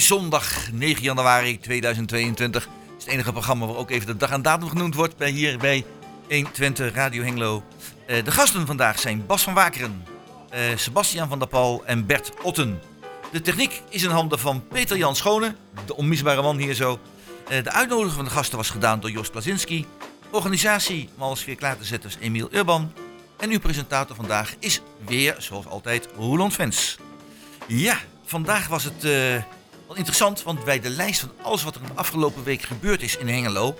Zondag 9 januari 2022. Het is het enige programma waar ook even de dag en datum genoemd wordt bij hier bij 120 Radio Hengelo. Eh, de gasten vandaag zijn Bas van Wakeren, eh, Sebastian van der Pal en Bert Otten. De techniek is in handen van Peter Jan Schone, de onmisbare man hier zo. Eh, de uitnodiging van de gasten was gedaan door Jos Klasinski. Organisatie om weer klaar te zetten is Emiel Urban. En uw presentator vandaag is weer, zoals altijd, Roland Vens. Ja, vandaag was het wel interessant, want bij de lijst van alles wat er de afgelopen week gebeurd is in Hengelo,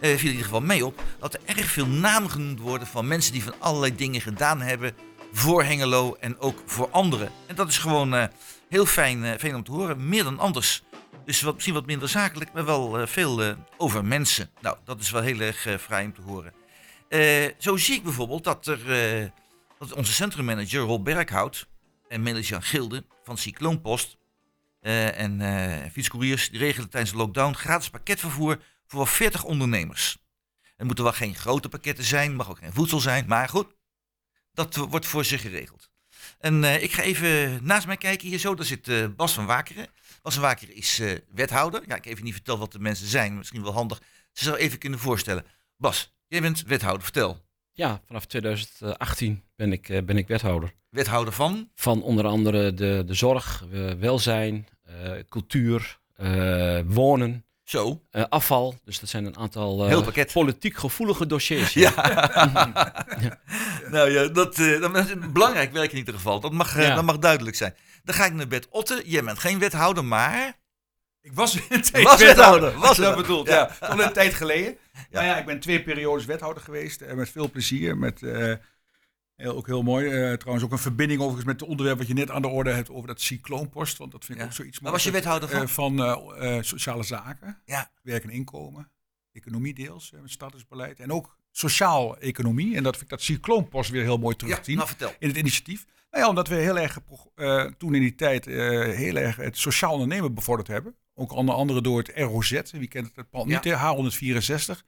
eh, viel in ieder geval mee op dat er erg veel namen genoemd worden van mensen die van allerlei dingen gedaan hebben voor Hengelo en ook voor anderen. En dat is gewoon eh, heel fijn, eh, fijn om te horen, meer dan anders. Dus wat, misschien wat minder zakelijk, maar wel eh, veel eh, over mensen. Nou, dat is wel heel erg eh, fraai om te horen. Eh, zo zie ik bijvoorbeeld dat er eh, dat onze centrummanager Rob Berghout en manager Gilde van Cycloonpost eh, en eh fietscouriers die regelen tijdens de lockdown gratis pakketvervoer voor wel 40 ondernemers. Het moeten wel geen grote pakketten zijn, mag ook geen voedsel zijn, maar goed, dat wordt voor ze geregeld. En eh, ik ga even naast mij kijken hier zo, daar zit Bas van Wakeren. Bas van Wakeren is wethouder. Ja, ik even niet verteld wat de mensen zijn, misschien wel handig. Ze zou even kunnen voorstellen. Bas, jij bent wethouder, vertel. Ja, vanaf 2018 ben ik, eh, ben ik wethouder. Wethouder van? Van onder andere de, de zorg, eh, welzijn, eh, cultuur, wonen, Zo. afval. Dus dat zijn een aantal Heel pakket. politiek gevoelige dossiers. Ja. nou ja, dat, dat is belangrijk werk in ieder geval. Dat mag, Ja. dat mag duidelijk zijn. Dan ga ik naar Bert Otte. Jij bent geen wethouder, maar... Ik was wethouder, was Was dat wethouder. bedoeld, Ja. ja. Al een tijd geleden. Maar ja, ik ben twee periodes wethouder geweest. eh, met veel plezier. Met, eh, heel, ook heel mooi. eh, trouwens ook een verbinding overigens met het onderwerp wat je net aan de orde hebt over dat cycloonpost. Want dat vind ik Ja. ook zoiets Waar was je wethouder van? Van sociale zaken, Ja. werk en inkomen, economie deels, met statusbeleid. En ook sociaal-economie. En dat vind ik dat cycloonpost weer heel mooi Ja, terugzien nou vertel. in het initiatief. Nou ja, omdat we heel erg toen in die tijd heel erg het sociaal ondernemen bevorderd hebben. Ook onder andere door het ROZ. Wie kent het, pand Ja. niet, hè? H164.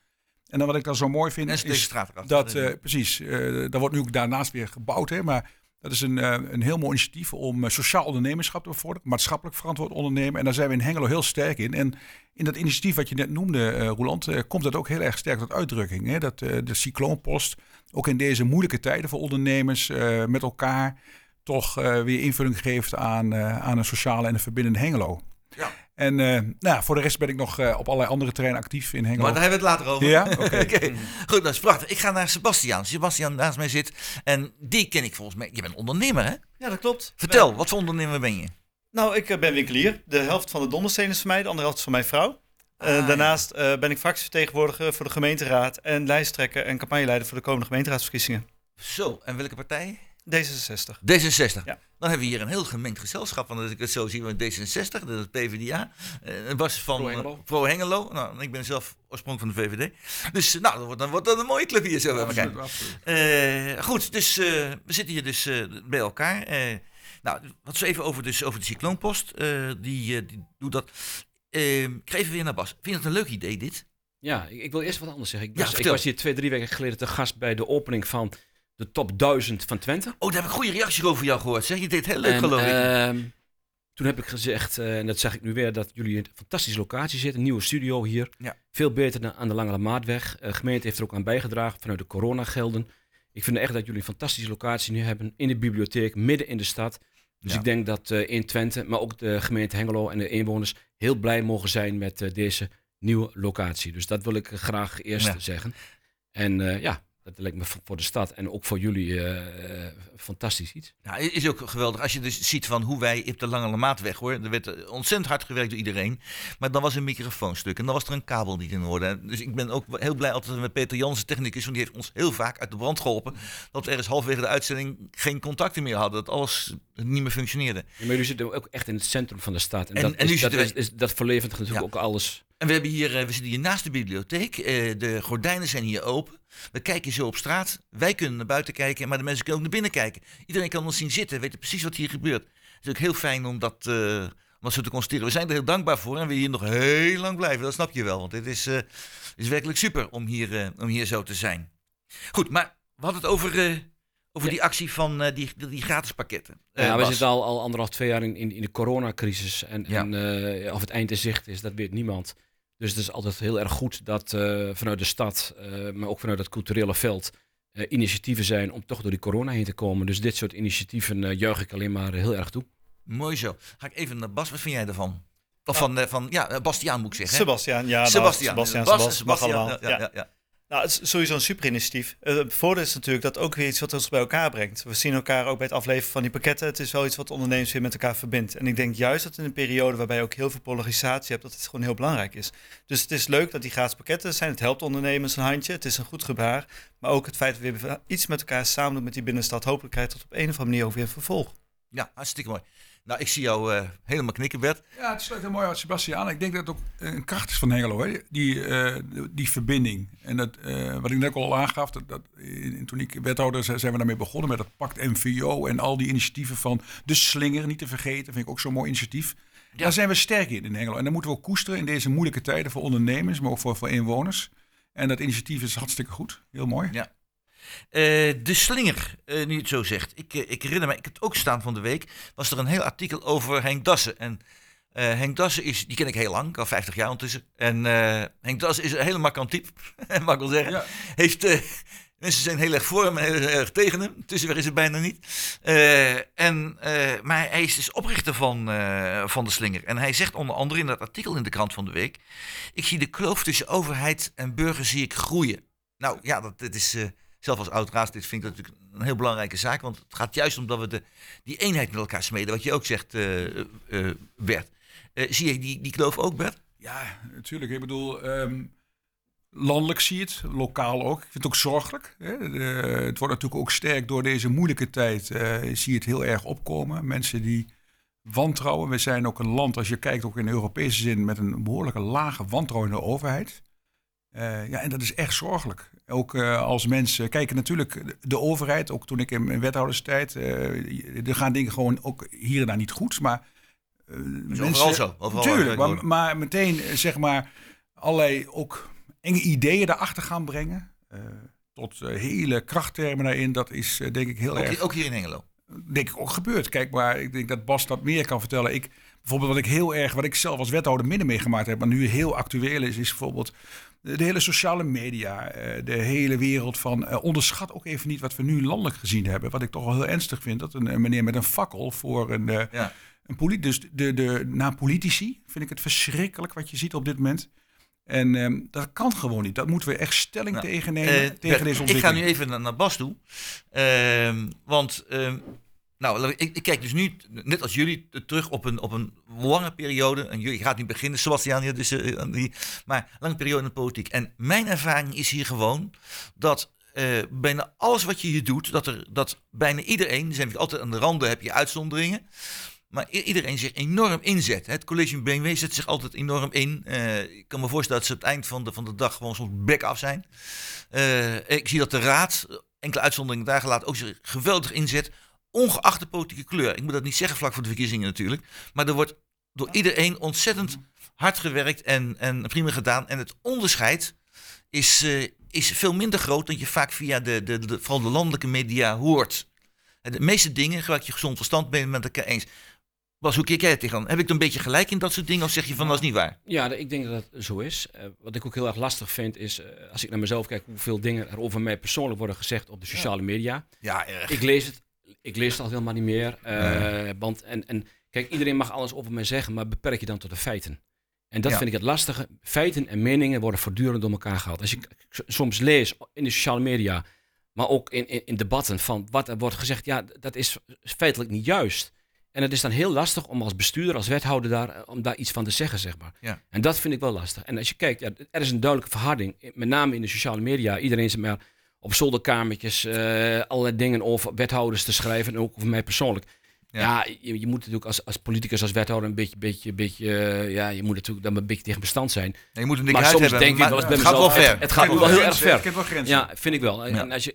En dan wat ik dan zo mooi vind is erachter. dat, eh, precies, eh daar wordt nu ook daarnaast weer gebouwd. Hè, maar dat is een, eh, een heel mooi initiatief om sociaal ondernemerschap te bevorderen. Maatschappelijk verantwoord ondernemen. En daar zijn we in Hengelo heel sterk in. En in dat initiatief wat je net noemde, Roland, komt dat ook heel erg sterk tot uitdrukking. Hè? Dat de cycloonpost ook in deze moeilijke tijden voor ondernemers met elkaar toch weer invulling geeft aan, aan een sociale en een verbindende Hengelo. Ja. En eh, nou, ja, voor de rest ben ik nog eh, op allerlei andere terreinen actief in Hengelo. Maar daar hebben we het later over. Ja? Oké. Goed, dat is prachtig. Ik ga naar Sebastian. Sebastian naast mij zit. En die ken ik volgens mij. Je bent ondernemer, hè? Ja, dat klopt. Vertel, wat voor ondernemer ben je? Nou, ik eh, ben winkelier. De helft van de dondersteen is van mij, de andere helft is van mijn vrouw. Eh, Ah, daarnaast eh, ben ik fractievertegenwoordiger voor de gemeenteraad en lijsttrekker en campagneleider voor de komende gemeenteraadsverkiezingen. Zo, en welke partij? D66. D66. Ja. Dan hebben we hier een heel gemengd gezelschap. Want als ik het zo zie, want D66, dat is PvdA. eh Bas van Pro eh, Hengelo. Pro Hengelo. Nou, ik ben zelf oorspronkelijk van de VVD. Dus eh, nou, dan wordt, dan wordt dat een mooie club hier zo elkaar. Absoluut, absoluut. Eh, goed, dus eh, we zitten hier dus eh, bij elkaar. Eh, nou, wat zo even over, dus, over de cycloonpost. Eh, die, eh, die doet dat. Eh, ik ga even weer naar Bas. Vind je het een leuk idee, dit? Ja, ik, ik wil eerst wat anders zeggen. Ik Ja, was, ik was hier twee, drie weken geleden te gast bij de opening van de top 1000 van Twente. Oh, daar heb ik goede reacties over jou gehoord. Zeg je dit heel leuk, En, geloof ik. ehm, toen heb ik gezegd, eh, en dat zeg ik nu weer, dat jullie in een fantastische locatie zitten. Een nieuwe studio hier. Ja. Veel beter dan aan de Lange Maatweg. Eh, De gemeente heeft er ook aan bijgedragen vanuit de coronagelden. Ik vind echt dat jullie een fantastische locatie nu hebben in de bibliotheek, midden in de stad. Dus Ja. ik denk dat eh, in Twente, maar ook de gemeente Hengelo en de inwoners heel blij mogen zijn met deze nieuwe locatie. Dus dat wil ik graag eerst Ja. zeggen. En ja, dat lijkt me voor de stad en ook voor jullie eh, eh, fantastisch iets. Nou, is ook geweldig als je dus ziet van hoe wij op de Lange Maatweg hoor. Er werd eh, ontzettend hard gewerkt door iedereen. Maar dan was een microfoonstuk en dan was er een kabel niet in orde. Dus ik ben ook heel blij altijd met Peter Jansen, technicus. Want die heeft ons heel vaak uit de brand geholpen. Dat we ergens halverwege de uitzending geen contacten meer hadden. Dat alles niet meer functioneerde. Ja, maar jullie zitten ook echt in het centrum van de stad. En, En- dat, en nu is, dat, is, is- dat verlevert natuurlijk Ja. ook alles. En we, hebben hier, eh, we zitten hier naast de bibliotheek. Eh, de gordijnen zijn hier open. We kijken zo op straat. Wij kunnen naar buiten kijken, maar de mensen kunnen ook naar binnen kijken. Iedereen kan ons zien zitten, weten precies wat hier gebeurt. Het is ook heel fijn om dat, eh, om dat zo te constateren. We zijn er heel dankbaar voor en we hier nog heel lang blijven. Dat snap je wel, want het is, is werkelijk super om hier, om hier zo te zijn. Goed, maar we hadden het over, over Ja. die actie van die, die, gratis pakketten. Ja, we zitten al, al anderhalf, twee jaar in, in, in de coronacrisis. En, Ja. en of het eind in zicht is, dat weet niemand. Dus het is altijd heel erg goed dat eh, vanuit de stad, eh, maar ook vanuit het culturele veld, eh, initiatieven zijn om toch door die corona heen te komen. Dus dit soort initiatieven eh, juich ik alleen maar heel erg toe. Mooi zo. Ga ik even naar Bas. Wat vind jij ervan? Of van, eh, van ja, Bastiaan moet ik zeggen. hè? Sebastian, ja. Sebastiaan. Sebastiaan, Ja. ja, ja. Nou, het is sowieso een super initiatief. Eh, Het voordeel is natuurlijk dat ook weer iets wat ons bij elkaar brengt. We zien elkaar ook bij het afleveren van die pakketten. Het is wel iets wat ondernemers weer met elkaar verbindt. En ik denk juist dat in een periode waarbij je ook heel veel polarisatie hebt, dat het gewoon heel belangrijk is. Dus het is leuk dat die gratis pakketten zijn. Het helpt ondernemers een handje. Het is een goed gebaar. Maar ook het feit dat we weer iets met elkaar samen doen met die binnenstad. Hopelijk krijgt het op een of andere manier ook weer een vervolg. Ja, hartstikke mooi. Nou, ik zie jou eh, helemaal knikken, Bert. Ja, het sluit heel mooi uit Sebastian. Ik denk dat het ook een kracht is van Hengelo, hè? Die, eh, die verbinding. En dat, eh, wat ik net al aangaf, dat, dat, in- toen ik wethouder was, zijn we daarmee begonnen met het Pact MVO en al die initiatieven van de Slinger, niet te vergeten, vind ik ook zo'n mooi initiatief. Daar zijn we sterk in in Hengelo. En dat moeten we ook koesteren in deze moeilijke tijden voor ondernemers, maar ook voor, voor inwoners. En dat initiatief is hartstikke goed. Heel mooi. Ja. Eh, de slinger, eh, nu het zo zegt. Ik, eh, ik herinner me, ik heb het ook staan van de week. Was er een heel artikel over Henk Dassen. En Henk Dassen is, die ken ik heel lang, al 50 jaar ondertussen. En Henk Dassen is een hele markant type, mag ik wel zeggen. Ja. Heeft, mensen zijn heel erg voor hem en heel erg tegen hem. Tussenweg is het bijna niet. En, maar hij is dus oprichter van, van de slinger. En hij zegt onder andere in dat artikel in de krant van de week. Ik zie de kloof tussen overheid en burger zie ik groeien. Nou ja, dat, dat is... zelf als oud raadslid vind ik natuurlijk een heel belangrijke zaak. Want het gaat juist om dat we de, die eenheid met elkaar smeden. Wat je ook zegt, eh, eh, eh, Bert. Zie je die, die kloof ook, Bert? Ja, natuurlijk. Ik bedoel, ehm, landelijk zie je het, lokaal ook. Ik vind het ook zorgelijk. Hè? Het wordt natuurlijk ook sterk door deze moeilijke tijd. zie je het heel erg opkomen. Mensen die wantrouwen. We zijn ook een land, als je kijkt ook in Europese zin, met een behoorlijke lage wantrouwen de overheid. Eh, ja, en dat is echt zorgelijk. Ook eh, als mensen kijken natuurlijk de, overheid, ook toen ik in mijn wethouderstijd, eh, er gaan dingen gewoon ook hier en daar niet goed, maar is overal zo, overal Tuurlijk, maar, maar meteen zeg maar allerlei ook enge ideeën daarachter gaan brengen. tot hele krachttermen daarin. Dat is denk ik heel Ook, erg ook hier in Hengelo. denk ik ook gebeurd. Kijk, maar ik denk dat Bas dat meer kan vertellen. Ik, bijvoorbeeld wat ik heel erg, wat ik zelf als wethouder minder meegemaakt heb, maar nu heel actueel is, is bijvoorbeeld de, hele sociale media, eh, de hele wereld van, eh, onderschat ook even niet wat we nu landelijk gezien hebben. Wat ik toch wel heel ernstig vind, dat een, meneer met een fakkel voor een, eh, Ja. een politie, dus de, de, naar politici vind ik het verschrikkelijk wat je ziet op dit moment. En ehm, dat kan gewoon niet. Dat moeten we echt stelling Nou, tegen nemen tegen deze ik ontwikkeling. ga nu even naar, naar Bas toe. Ehm, want, ehm, nou, ik, ik- kijk dus nu, net als jullie, terug op een, op een lange periode. En jullie gaat nu beginnen, Sebastian, dus, eh, die- maar lange periode in de politiek. En mijn ervaring is hier gewoon dat eh, bijna alles wat je hier doet, dat, er, dat bijna iedereen, er zijn altijd aan de randen heb je uitzonderingen. Maar iedereen zich enorm inzet. Het college BMW zet zich altijd enorm in. Eh, ik kan me voorstellen dat ze op het eind van de, van de dag gewoon soms bek af zijn. Ik zie dat de raad, enkele uitzonderingen daar gelaten, ook zich geweldig inzet. Ongeacht de politieke kleur. Ik moet dat niet zeggen vlak voor de verkiezingen natuurlijk. Maar er wordt door iedereen ontzettend hard gewerkt en, en prima gedaan. En het onderscheid is, eh, is veel minder groot dan je vaak via de, de, de, vooral de landelijke media hoort. De meeste dingen, gebruik je gezond verstand, ben je het met elkaar eens. Bas, hoe kijk jij tegenaan? Heb ik dan een beetje gelijk in dat soort dingen? Of zeg je van dat is niet waar? Ja, ik denk dat het zo is. Eh, wat ik ook heel erg lastig vind is, eh, als ik naar mezelf kijk, hoeveel dingen er over mij persoonlijk worden gezegd op de sociale media. Ja, erg. Ik lees het, ik lees het al helemaal niet meer. eh, want, en, en kijk, iedereen mag alles over mij zeggen, maar beperk je dan tot de feiten. En dat Ja. vind ik het lastige. Feiten en meningen worden voortdurend door elkaar gehaald. Als ik soms lees in de sociale media, maar ook in, in, in debatten van wat er wordt gezegd, ja, dat is feitelijk niet juist. En het is dan heel lastig om als bestuurder, als wethouder daar, eh, om daar iets van te zeggen, zeg maar. Ja. En dat vind ik wel lastig. En als je kijkt, ja, er is een duidelijke verharding, met name in de sociale media. Iedereen zit maar op zolderkamertjes eh, allerlei dingen over wethouders te schrijven en ook over mij persoonlijk. Ja. Ja, je, je moet natuurlijk als, als politicus, als wethouder een beetje, beetje, beetje eh, ja, je moet natuurlijk dan een beetje tegen bestand zijn. Je moet een Maar soms hebben. denk ik wel eens bij het gaat wel mezelf, ver. het- het gaat wel heel erg ver. Ik heb wel grenzen. Ja, vind ik wel. En, Ja. en als je,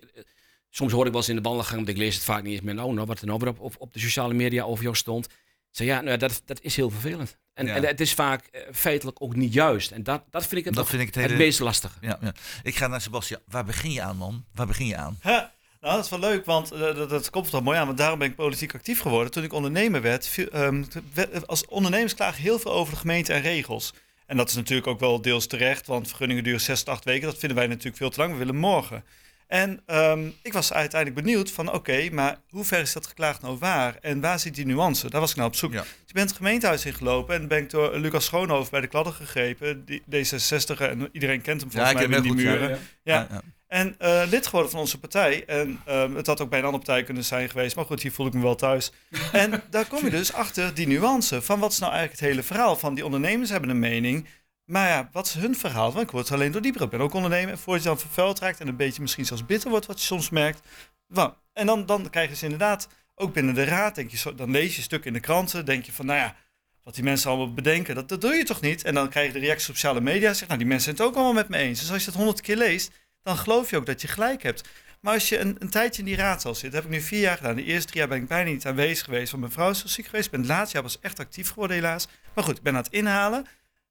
soms hoor ik wel eens in de wandelgang, want ik lees het vaak niet eens meer. Nou, nou wat er nou weer op, op, op de sociale media over jou stond. Zeg ja, nou, dat, dat is heel vervelend. En, Ja. en het is vaak eh, feitelijk ook niet juist. En dat, dat vind ik het, Dat ook vind ik het meest lastige. Ja, ja. Ik ga naar Sebastian. Waar begin je aan, man? Waar begin je aan? Ha, Nou, dat is wel leuk, want eh, dat, dat komt wel mooi aan. Want daarom ben ik politiek actief geworden. Toen ik ondernemer werd, viel- ehm, we- als ondernemers klagen heel veel over de gemeente en regels. En dat is natuurlijk ook wel deels terecht, want vergunningen duren 6 tot 8 weken. Dat vinden wij natuurlijk veel te lang. We willen morgen. En ehm, ik was uiteindelijk benieuwd van, oké, maar hoe ver is dat geklaagd nou waar? En waar zit die nuance? Daar was ik nou op zoek. Ja. Dus ik ben het gemeentehuis ingelopen en ben ik door Lucas Schoonhoofd bij de kladden gegrepen. Die, D66, en iedereen kent hem volgens Ja, ik mij binnen die muren. Ja, ja. en eh, lid geworden van onze partij. En ehm, het had ook bij een andere partij kunnen zijn geweest. Maar goed, hier voel ik me wel thuis. En daar kom je dus achter die nuance. Van wat is nou eigenlijk het hele verhaal? Van die ondernemers hebben een mening. Maar ja, wat is hun verhaal? Want ik word alleen door dieper. Ik ben ook ondernemer. En voordat je dan vervuild raakt en een beetje misschien zelfs bitter wordt, wat je soms merkt. En dan, dan krijgen ze inderdaad, ook binnen de raad, denk je, dan lees je stukken in de kranten. Denk je van, nou ja, wat die mensen allemaal bedenken, dat, dat doe je toch niet? En dan krijg je de reacties op sociale media. Zeg, nou, die mensen zijn het ook allemaal met me eens. Dus als je dat honderd keer leest, dan geloof je ook dat je gelijk hebt. Maar als je een, een tijdje in die raadzaal zit, dat heb ik nu vier jaar gedaan. De eerste drie jaar ben ik bijna niet aanwezig geweest, want mijn vrouw is zo ziek geweest. Ik ben het laatste jaar pas echt actief geworden helaas. Maar goed, ik ben aan het inhalen.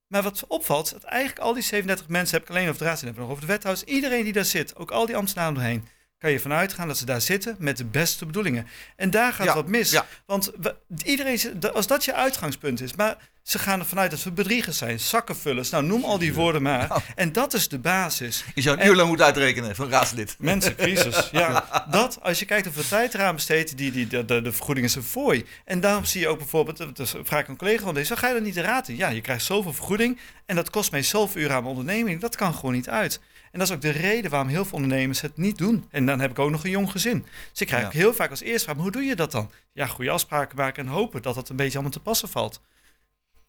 Maar wat opvalt, is dat eigenlijk al die 37 mensen, heb ik alleen over de raad, en hebben nog over de wethouders, iedereen die daar zit, ook al die ambtenaren doorheen, kan je vanuit gaan dat ze daar zitten met de beste bedoelingen. En daar gaat Ja, wat mis. ja. Want we- iedereen, als dat je uitgangspunt is, maar ze gaan ervan uit dat we bedriegers zijn, zakkenvullers, nou noem al die woorden maar. Nou. En dat is de basis. Je zou een En- uur lang moeten uitrekenen een raadslid. Mensencrisis, ja. Dat, als je kijkt hoeveel tijd eraan besteedt, die, die, de, de, de vergoeding is een fooi. En daarom zie je ook bijvoorbeeld, dat vraag ik een collega van deze, ga je dan niet raad in? Ja, je krijgt zoveel vergoeding en dat kost mij zoveel uur aan mijn onderneming. Dat kan gewoon niet uit. En dat is ook de reden waarom heel veel ondernemers het niet doen. En dan heb ik ook nog een jong gezin. Dus ik krijg Ja. heel vaak als eerste vraag, maar hoe doe je dat dan? Ja, goede afspraken maken en hopen dat dat een beetje allemaal te passen valt.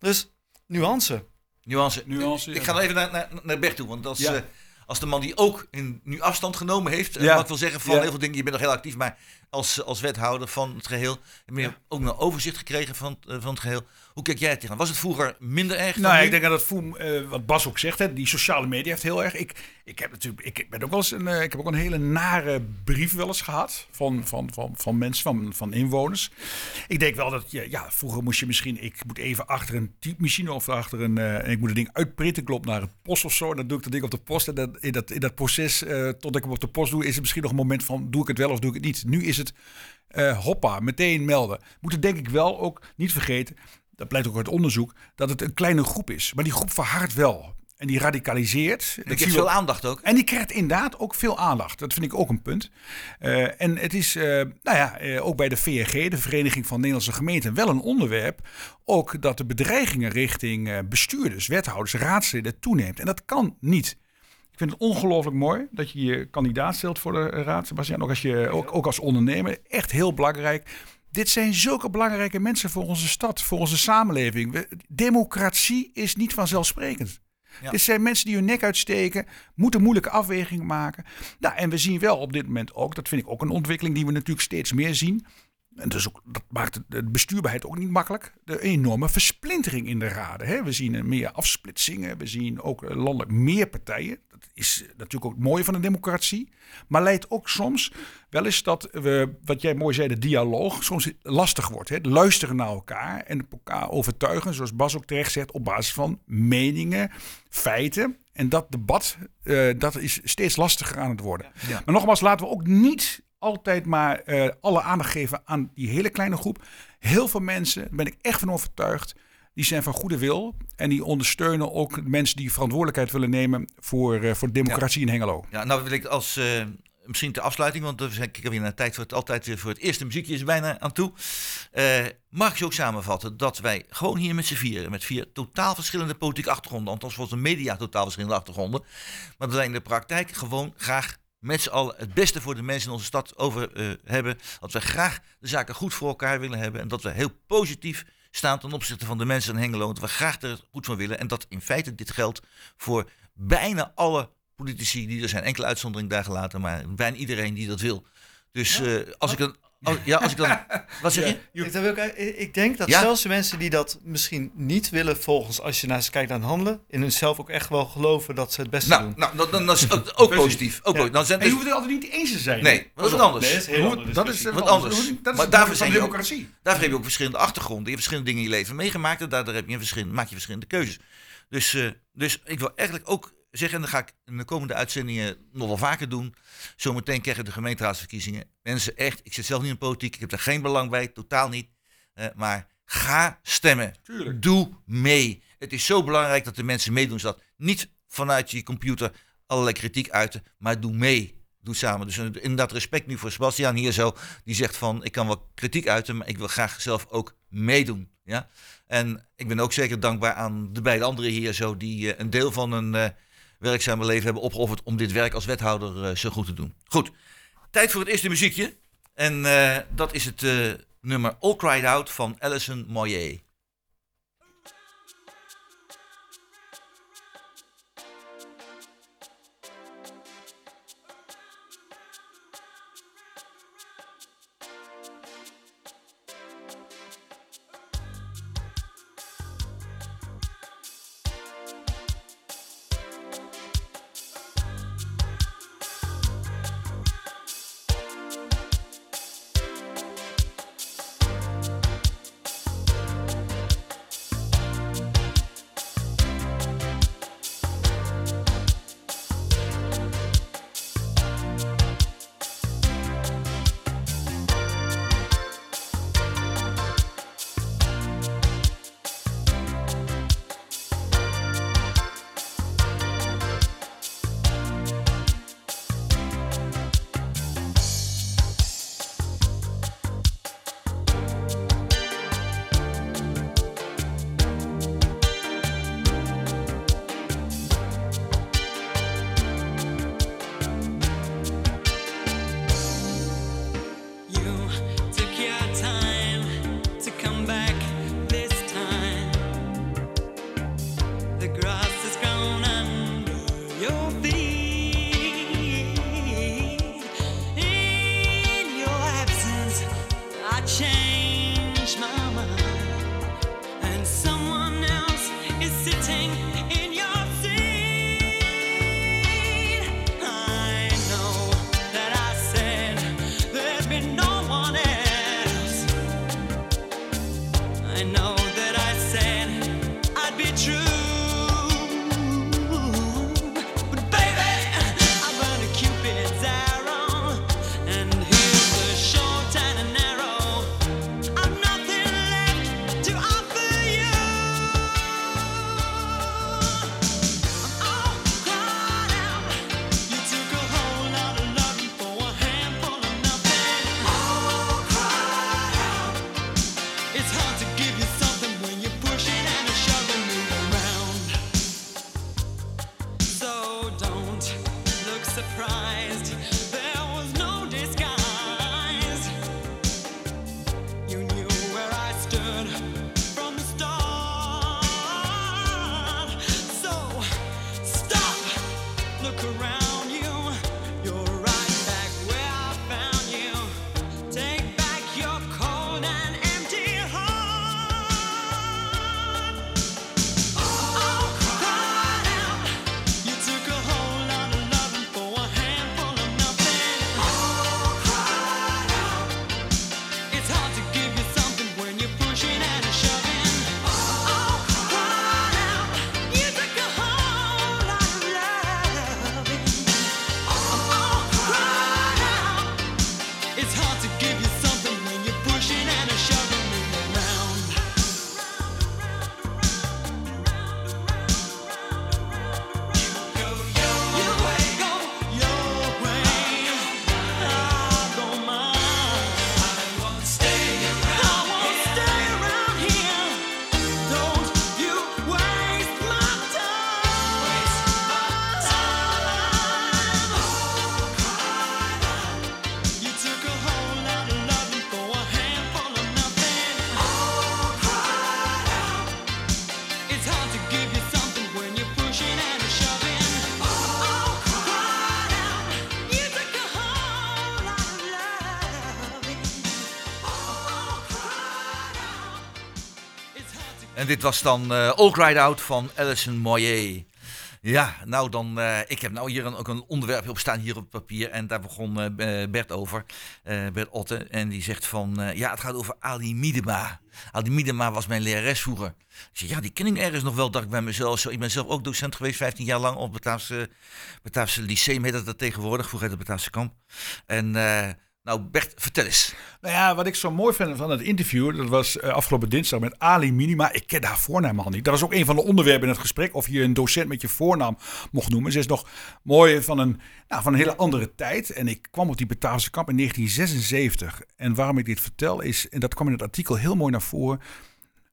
Dus, nuance. Nuance. Nuance, Ik ja. ga nog even naar, naar, naar Bert toe, want als, Ja. eh, als de man die ook in, nu afstand genomen heeft, en Ja. wat wil zeggen van Ja. heel veel dingen, je bent nog heel actief, maar als, als wethouder van het geheel, heb je Ja. ook een overzicht gekregen van, eh, van het geheel. Hoe kijk jij tegen? Was het vroeger minder erg dan Nou, ik denk dat het voel, eh, wat Bas ook zegt, hè, die sociale media heeft heel erg. Ik, ik heb natuurlijk, ik ben ook wel eens een, eh, ik heb ook een hele nare brief wel eens gehad van, van, van, van mensen, van, van inwoners. Ik denk wel dat je, ja, vroeger moest je misschien, ik moet even achter een typemachine of achter een, eh, en ik moet het ding uitprinten, klopt naar een post of zo. Dan doe ik dat ding op de post en dat, in, dat, in dat proces, tot ik hem op de post doe, is het misschien nog een moment van, doe ik het wel of doe ik het niet. Nu is het, hoppa, meteen melden. Moeten denk ik wel ook niet vergeten, dat blijkt ook uit onderzoek, dat het een kleine groep is. Maar die groep verhardt wel. En die radicaliseert. Dat zien we veel aandacht ook. en die krijgt inderdaad ook veel aandacht. Dat vind ik ook een punt. Eh, en het is, eh, nou ja, eh, ook bij de VRG, de Vereniging van Nederlandse Gemeenten, wel een onderwerp. Ook dat de bedreigingen richting bestuurders, wethouders, raadsleden toeneemt. En dat kan niet. Ik vind het ongelooflijk mooi dat je je kandidaat stelt voor de raad, Sebastian. Ook als, je, ook, ook als ondernemer. Echt heel belangrijk. Dit zijn zulke belangrijke mensen voor onze stad, voor onze samenleving. We- democratie is niet vanzelfsprekend. Ja. Dit zijn mensen die hun nek uitsteken, moeten moeilijke afwegingen maken. Nou, en we zien wel op dit moment ook, dat vind ik ook een ontwikkeling die we natuurlijk steeds meer zien. En dus ook, dat maakt het- de bestuurbaarheid ook niet makkelijk. De enorme versplintering in de raden. Hè. We zien meer afsplitsingen. We zien ook eh, landelijk meer partijen. Dat is eh, natuurlijk ook het mooie van een democratie. Maar leidt ook soms wel eens dat we, wat jij mooi zei, de dialoog soms lastig wordt. Hè. Luisteren naar elkaar en elkaar overtuigen, zoals Bas ook terecht zegt, op basis van meningen, feiten. En dat debat, eh, dat is steeds lastiger aan het worden. Ja. Maar nogmaals, laten we ook niet altijd maar eh, alle aandacht geven aan die hele kleine groep. Heel veel mensen, daar ben ik echt van overtuigd, die zijn van goede wil. En die ondersteunen ook de mensen die verantwoordelijkheid willen nemen voor, eh, voor democratie in Hengelo. Ja, nou wil ik als eh, misschien ter afsluiting, want we zijn- ik heb weer naar tijd voor het altijd weer voor het eerste muziekje is bijna aan toe. Mag ik zo ook samenvatten dat wij gewoon hier met z'n vieren, met vier totaal verschillende politieke achtergronden, althans volgens de media totaal verschillende achtergronden, maar dat wij in de praktijk gewoon graag met z'n allen het beste voor de mensen in onze stad over eh, hebben. Dat we graag de zaken goed voor elkaar willen hebben en dat we heel positief staan ten opzichte van de mensen in Hengelo. Dat we graag er goed van willen en dat in feite dit geldt voor bijna alle politici die er zijn. Enkele uitzondering daar gelaten, maar bijna iedereen die dat wil. Dus eh, als ik dan... als- ja, als ik dan... Wat zeg je? Ik, wil ik, ik denk dat Ja? zelfs de mensen die dat misschien niet willen volgens, als je naar ze kijkt het handelen, in hunzelf ook echt wel geloven dat ze het beste Nou, doen. nou dan, dan, dan is het ook positief. Ook positief. Dan zijn En je hoeft het altijd niet eens te zijn. nee, dat is wat anders. Nee, dat is dat Wat anders. Dat is Maar het daarvoor zijn ook-. Daarvoor heb je ook verschillende achtergronden. Je hebt verschillende dingen in je leven meegemaakt. En daardoor heb je een verschillende, maak je verschillende keuzes. Dus, eh, dus ik wil eigenlijk ook zeggen, en dat ga ik in de komende uitzendingen nog wel vaker doen. Zometeen krijgen de gemeenteraadsverkiezingen. Mensen, echt, ik zit zelf niet in politiek, ik heb er geen belang bij, totaal niet. Eh, maar ga stemmen. Tuurlijk. Doe mee. Het is zo belangrijk dat de mensen meedoen. Zodat niet vanuit je computer allerlei kritiek uiten, maar doe mee. Doe samen. Dus inderdaad respect nu voor Sebastian hier zo. Die zegt van, ik kan wel kritiek uiten, maar ik wil graag zelf ook meedoen. Ja? En ik ben ook zeker dankbaar aan de beide anderen hier zo, die eh, een deel van uh, werkzame leven hebben opgeofferd om dit werk als wethouder uh, zo goed te doen. Goed, tijd voor het eerste muziekje. En uh, dat is het nummer All Cried Out van Alison Moyer. En dit was dan uh, All Cried Out van Alison Moyer. Ja, nou dan, eh, ik heb nou hier ook een onderwerp op staan hier op het papier. En daar begon eh, Bert over, eh, Bert Otte. En die zegt van, eh, ja het gaat over Ali Miedema. Ali Miedema was mijn lerares vroeger. Ja die ken ik ergens nog wel, dacht ik bij mezelf. Zo, ik ben zelf ook docent geweest, 15 jaar lang op Bataafse, Bataafse Lyceum heet dat, dat tegenwoordig. Vroeger het Bataafse Kamp. En... nou, Bert, vertel eens. Nou ja, wat ik zo mooi vind van het interview, dat was eh, afgelopen dinsdag met Ali Minima. Ik ken haar voornaam al niet. Dat was ook een van de onderwerpen in het gesprek, of je een docent met je voornaam mocht noemen. Ze is nog mooi van een, nou, van een hele andere tijd. En ik kwam op die Bataafse kamp in 1976. En waarom ik dit vertel is, en dat kwam in het artikel heel mooi naar voren,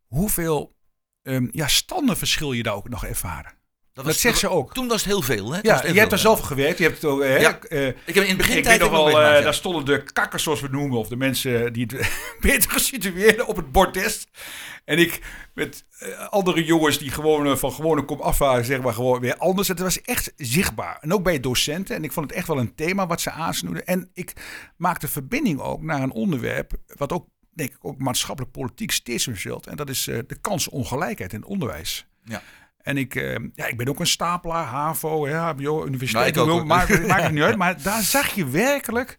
hoeveel um, ja, standenverschil je daar ook nog ervaren. Dat, dat zegt ze ook. Toen was het heel veel. Hè? Ja, je hebt er zelf gewerkt. Je hebt het ook, hè, ja. uh, ik heb in het begin ik tijd weet nog wel, uh, daar stonden de kakkers zoals we noemen, of de mensen die het beter gesitueerden op het bordes. En ik met uh, andere jongens die gewoon van gewone kom af waren, zeg maar gewoon weer anders. Het was echt zichtbaar. En ook bij docenten. En ik vond het echt wel een thema wat ze aansnoeden. En ik maakte verbinding ook naar een onderwerp wat ook, denk ik, ook maatschappelijk politiek steeds meer zult. En dat is de kansenongelijkheid in het onderwijs. Ja. En ik, uh, ja, ik ben ook een stapelaar, HAVO, ja, HBO, universiteit, nou, ook, maakt, maakt het niet uit. Maar daar zag je werkelijk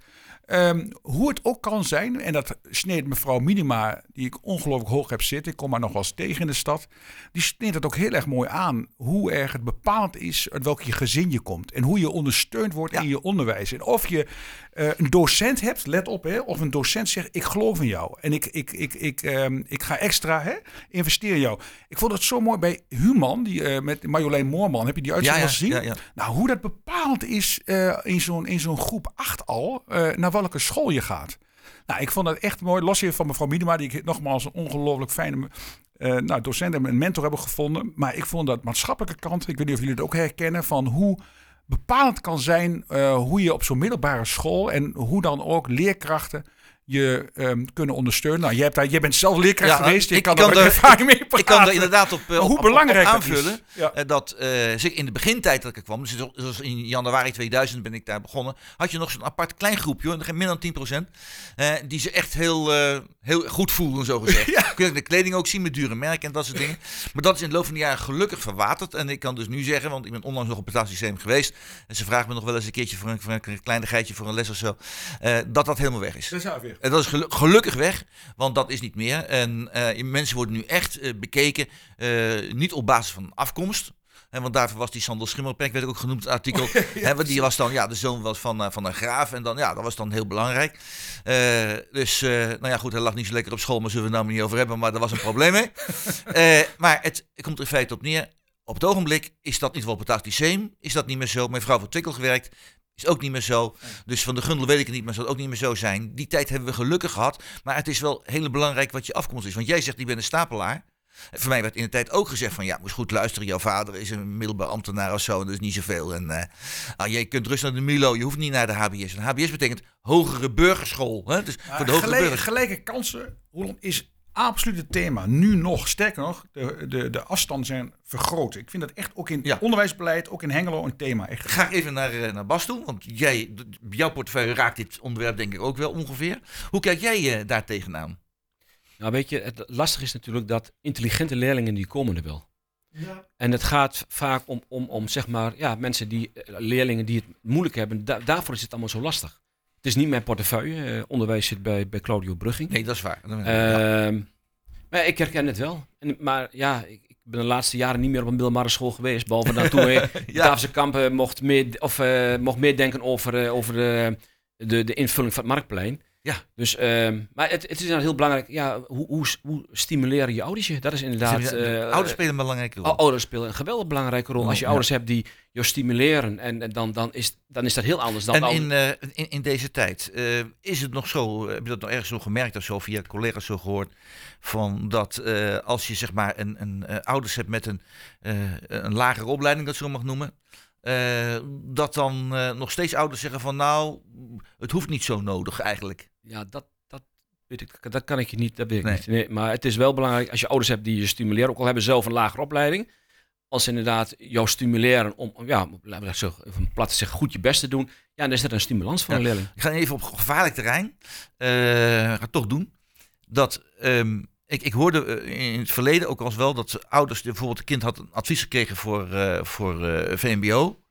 um, hoe het ook kan zijn. En dat sneed mevrouw Minima, die ik ongelooflijk hoog heb zitten, ik kom maar nog wel eens tegen in de stad. Die sneed het ook heel erg mooi aan. Hoe erg het bepalend is uit welk je gezin je komt. En hoe je ondersteund wordt ja. in je onderwijs. En of je uh, een docent hebt, let op, hè, of een docent zegt: Ik geloof in jou. En ik, ik, ik, ik, um, ik ga extra hè, investeren in jou. Ik vond het zo mooi bij Human, die, uh, met Marjolein Moorman. Heb je die uitzending ja, gezien? Ja. Nou, hoe dat bepalend is uh, in zo'n in zo'n groep 8 al, naar welke school je gaat. Nou, ik vond dat echt mooi. Los hier van mevrouw Miedema, die ik nogmaals een ongelooflijk fijne uh, nou, docent en mentor hebben gevonden. Maar ik vond dat maatschappelijke kant, ik weet niet of jullie het ook herkennen, van hoe bepalend kan zijn uh, hoe je op zo'n middelbare school en hoe dan ook leerkrachten je um, kunnen ondersteunen. Nou, jij, hebt daar, bent zelf leerkracht ja, geweest. Je ik kan, kan er ervaring mee praten. Ik kan er inderdaad op, uh, hoe op, belangrijk op, aanvullen. Dat, ja. uh, dat uh, in de begintijd dat ik kwam, dus zoals in januari 2000 ben ik daar begonnen, had je nog zo'n apart klein groepje, meer dan 10%, die ze echt heel, heel goed voelden, zo gezegd. ja. Kun je de kleding ook zien met dure merken en dat soort dingen. Maar dat is in de loop van de jaren gelukkig verwaterd. En ik kan dus nu zeggen, want ik ben onlangs nog op het betaalsysteem geweest, en ze vragen me nog wel eens een keertje voor een, voor een kleinigheidje voor een les of zo, dat dat helemaal weg is. Dat is weer. En dat is gelu gelukkig weg, want dat is niet meer. En uh, mensen worden nu echt uh, bekeken, uh, niet op basis van afkomst. He, want daarvoor was die Sandel Schimmelpek, werd ook genoemd het artikel. ja, die was dan, ja, de zoon was van, van een graaf. En dan, ja, dat was dan heel belangrijk. dus, nou ja, goed, hij lag niet zo lekker op school, maar zullen we het nou niet over hebben. Maar daar was een probleem mee. maar het, komt er in feite op neer. Op het ogenblik is dat niet wel op het Lyceum, is dat niet meer zo. Mijn vrouw Twikkel gewerkt, is ook niet meer zo. Dus van de Gundel weet ik het niet, maar zal het ook niet meer zo zijn. Die tijd hebben we gelukkig gehad. Maar het is wel heel belangrijk wat je afkomst is. Want jij zegt, ik ben een stapelaar. Voor mij werd in de tijd ook gezegd van, ja, moest goed luisteren. Jouw vader is een middelbaar ambtenaar of zo. En is niet zoveel. En uh, ah, jij kunt rustig naar de Milo. Je hoeft niet naar de HBS. En HBS betekent hogere burgerschool. Hè? Dus maar voor de hogere gelijke, burgers. gelijke kansen, Roland, is absoluut het thema. Nu nog, sterker nog, de, de, de afstanden zijn vergroot. Ik vind dat echt ook in Ja. onderwijsbeleid, ook in Hengelo, een thema. Echt. Ga ik even naar, eh, naar Bas toe, want jij, jouw portefeuille raakt dit onderwerp denk ik ook wel ongeveer. Hoe kijk jij eh, daar tegenaan? Nou, weet je, het lastige is natuurlijk dat intelligente leerlingen die komen er wel. En het gaat vaak om, om, om zeg maar, ja, mensen die, eh, leerlingen die het moeilijk hebben. Da- daarvoor is het allemaal zo lastig. Het is niet mijn portefeuille. eh, onderwijs zit bij, bij Claudio Brugging. Nee, dat is waar. Ja. Ehm, maar ik herken het wel. En, maar ja, ik, ik ben de laatste jaren niet meer op een middelbare school geweest. Behalve dan toen ik Ja. Kampen mocht meer, of, eh, mocht meer denken over, eh, over de, de, de invulling van het marktplein. Ja. Dus, ehm, maar het, het is inderdaad heel belangrijk. Ja, hoe, hoe, hoe stimuleren je ouders je? Dat is inderdaad... eh, Ouders spelen een belangrijke rol. O- Ouders spelen een geweldig belangrijke rol. Als je Ja. ouders hebt die je stimuleren, en, en dan, dan, is, dan is dat heel anders dan En ouders- in, eh, in, in deze tijd, eh, is het nog zo, heb je dat nog ergens zo gemerkt of zo, via collega's zo gehoord, van dat als je zeg maar een, een ouders hebt met een, een lagere opleiding, dat zo mag noemen, eh, dat dan eh, nog steeds ouders zeggen van nou, het hoeft niet zo nodig eigenlijk. Ja, dat, dat weet ik. Dat kan ik je niet. Dat weet ik Nee. niet. Nee, maar het is wel belangrijk als je ouders hebt die je stimuleren, ook al hebben ze zelf een lagere opleiding. Als ze inderdaad jou stimuleren om, ja, laten we zeggen, even plat te zeggen, goed je best te doen. Ja, dan is dat een stimulans voor Ja. een leerling. Ik ga even op gevaarlijk terrein, eh ga het toch doen, dat ehm, ik, ik hoorde eh, in het verleden ook al wel dat ouders, bijvoorbeeld een kind had een advies gekregen voor, eh, voor eh, VMBO.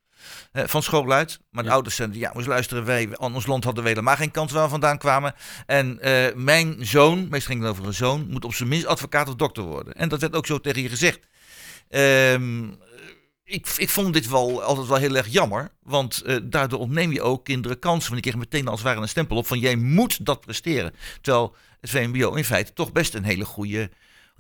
eh, van school uit. Maar de Ja. ouders zeiden, ja, moest luisteren, wij, aan ons land hadden we helemaal geen kans waar we vandaan kwamen. En mijn zoon, meestal ging het over een zoon, moet op zijn minst advocaat of dokter worden. En dat werd ook zo tegen je gezegd. Ehm, ik, ik vond dit wel altijd wel heel erg jammer. Want eh, daardoor ontneem je ook kinderen kansen. Want die kregen meteen als het ware een stempel op van jij moet dat presteren. Terwijl het VMBO in feite toch best een hele goede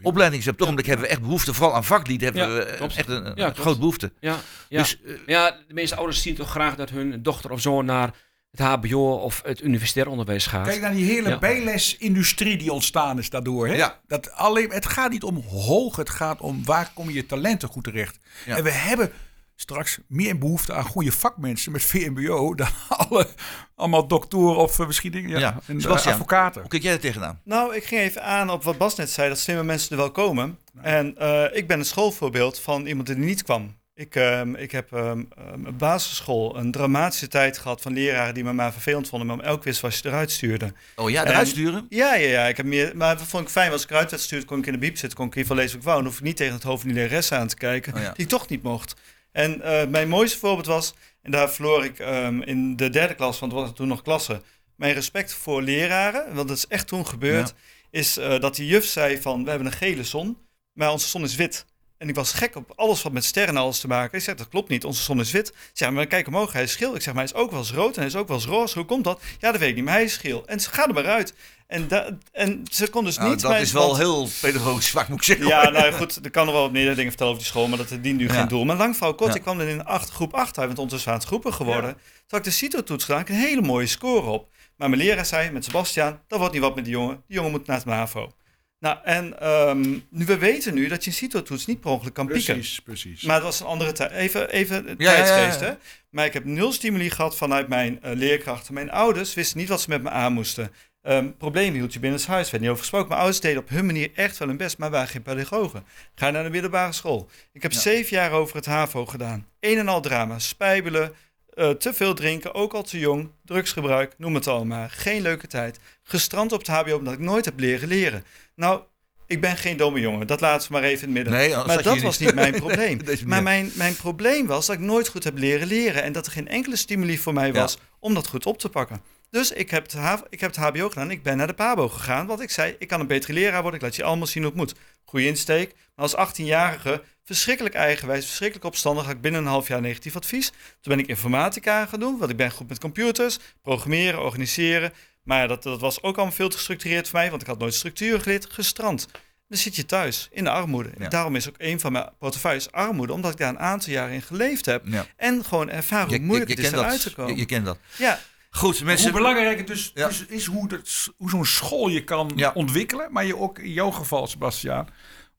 opleiding is. Op het ogenblik hebben we echt behoefte, vooral aan vaklieden hebben Ja, we eh, klopt. echt een, Ja, grote behoefte. Ja, ja. Dus eh, ja, de meeste ouders zien toch graag dat hun dochter of zoon naar het HBO of het universitair onderwijs gaat. Kijk naar die hele Ja. bijlesindustrie die ontstaan is daardoor. Hè? Ja. Dat alleen, het gaat niet om hoog, het gaat om waar kom je talenten goed terecht. Ja. En we hebben straks meer behoefte aan goede vakmensen met VMBO dan alle, allemaal doktoren of uh, misschien ja, Ja. en, uh, Sebastian. advocaten. hoe kijk jij er tegenaan? Nou, ik ging even aan op wat Bas net zei, dat slimme mensen er wel komen. En eh, ik ben een schoolvoorbeeld van iemand die niet kwam. Ik, ehm, ik heb een basisschool een dramatische tijd gehad van leraren die me maar vervelend vonden, maar om elk wist wat je eruit stuurde. Oh ja, En- eruit sturen? Ja, ja, ja. Ik heb meer, maar dat vond ik fijn. Als ik eruit werd gestuurd, kon ik in de biep zitten, kon ik in ieder geval lezen wat ik wou. Dan hoef ik niet tegen het hoofd van die lerares aan te kijken, Oh ja. die ik toch niet mocht. En eh, mijn mooiste voorbeeld was, en daar verloor ik in de derde klas, want het was toen nog klasse, mijn respect voor leraren, want dat is echt toen gebeurd, is eh, dat die juf zei van, we hebben een gele zon, maar onze zon is wit. En ik was gek op alles wat met sterren en alles te maken. Ik zeg, dat klopt niet, onze zon is wit. Ik zeg, maar kijk omhoog, hij is geel. Ik zeg, maar hij is ook wel eens rood en hij is ook wel eens roze. Hoe komt dat? Ja, dat weet ik niet, maar hij is geel. En ze gaat er maar uit. En, en ze kon dus Nou, niet... dat is wel heel pedagogisch zwak, moet ik zeggen. ja, nou goed, er kan er wel wat meer dingen vertellen over die school, maar dat dient nu Ja. geen doel. Maar lang verhaal kort, Ja. ik kwam er in acht, groep 8 uit, want ondertussen aan het groepen geworden. Toen had ik de CITO-toets gedaan, ik een hele mooie score op. Maar mijn leraar zei met Sebastiaan, dat wordt niet wat met die jongen. Die jongen moet naar het MAVO. Nou, en ehm, nu, we weten nu dat je een CITO-toets niet per ongeluk kan pieken. Precies, precies. Maar het was een andere tijd. Even, even Ja, ja, ja, tijdsgeest, ja. hè? Maar ik heb nul stimuli gehad vanuit mijn eh, leerkrachten. Mijn ouders wisten niet wat ze met me aan moesten. Ehm probleem hield je binnen het huis, werd niet over gesproken. Mijn ouders deden op hun manier echt wel hun best, maar waren geen pedagogen. Ga naar de middelbare school. Ik heb Ja. zeven jaar over het HAVO gedaan. Een en al drama, spijbelen, eh, te veel drinken, ook al te jong, drugsgebruik, noem het al maar. Geen leuke tijd. Gestrand op het HBO omdat ik nooit heb leren leren. Nou, ik ben geen domme jongen, dat laten we maar even in het midden. Nee, Maar dat was niet mijn probleem. Maar mijn, mijn probleem was dat ik nooit goed heb leren leren. En dat er geen enkele stimuli voor mij Ja. was om dat goed op te pakken. Dus ik heb, het ik heb het HBO gedaan. Ik ben naar de PABO gegaan. Want ik zei, ik kan een betere leraar worden. Ik laat je allemaal zien hoe het moet. Goeie insteek. Maar als 18-jarige, verschrikkelijk eigenwijs, verschrikkelijk opstandig. Had ik binnen een half jaar negatief advies. Toen ben ik informatica gaan doen. Want ik ben goed met computers. Programmeren, organiseren. Maar dat, dat was ook allemaal veel te gestructureerd voor mij. Want ik had nooit structuur geleerd. Gestrand. Dan zit je thuis in de armoede. Ja. Daarom is ook een van mijn portefeuilles armoede, omdat ik daar een aantal jaren in geleefd heb. Ja. En gewoon ervaren hoe moeilijk je, je het is eruit te komen. Je, je kent dat. Ja, Goed, mensen. hoe belangrijk het dus, Ja. dus is hoe, dat, hoe zo'n school je kan Ja. ontwikkelen, maar je ook in jouw geval, Sebastiaan,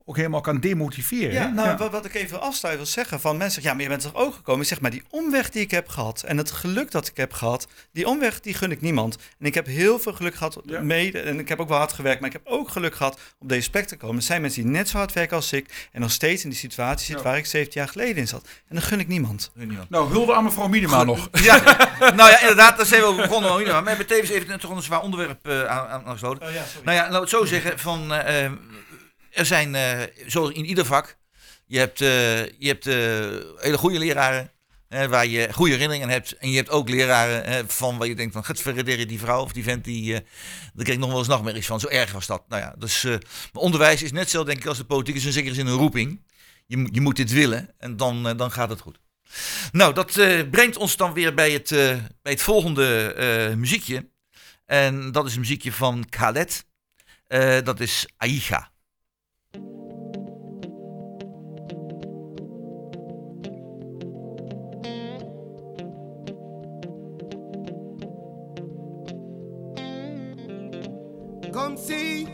ook helemaal kan demotiveren. ja, nou, Ja. Wat, wat ik even afsluit wil zeggen van mensen zeggen, ja, maar je bent er ook gekomen. Ik zeg maar, die omweg die ik heb gehad en het geluk dat ik heb gehad, die omweg die gun ik niemand. En ik heb heel veel geluk gehad Ja. mede, en ik heb ook wel hard gewerkt, maar ik heb ook geluk gehad op deze plek te komen. Er zijn mensen die net zo hard werken als ik en nog steeds in die situatie zitten Ja. waar ik 17 jaar geleden in zat. En dat gun ik niemand. Nou, hulde aan mevrouw Minima nog. Ja, nou ja, inderdaad, daar zijn we begonnen. Maar we hebben tevens even toch een zwaar onderwerp eh, aan, aan gesloten. Oh. Nou ja, laten we het zo zeggen. Van, eh, eh, er zijn, eh, zoals in ieder vak, je hebt, eh, je hebt eh, hele goede leraren. waar je goede herinneringen hebt. En je hebt ook leraren van waar je denkt van... Het verrederen die vrouw of die vent, die, daar kreeg ik nog wel eens nachtmerries van. Zo erg was dat. Nou ja, dus onderwijs is net zo denk ik als de politiek. is in zekere zin een roeping. Je, je moet dit willen en dan, dan gaat het goed. Nou, dat brengt ons dan weer bij het, bij het volgende muziekje. En dat is een muziekje van Khaled. Dat is Aisha. Comme si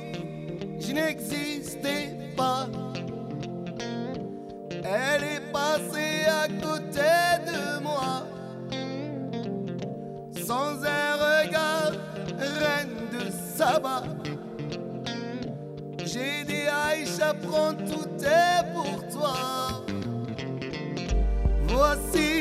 je n'existais pas. Elle est passée à côté de moi, sans un regard, reine de Saba. J'ai dit Aïcha, prends tout est pour toi. Voici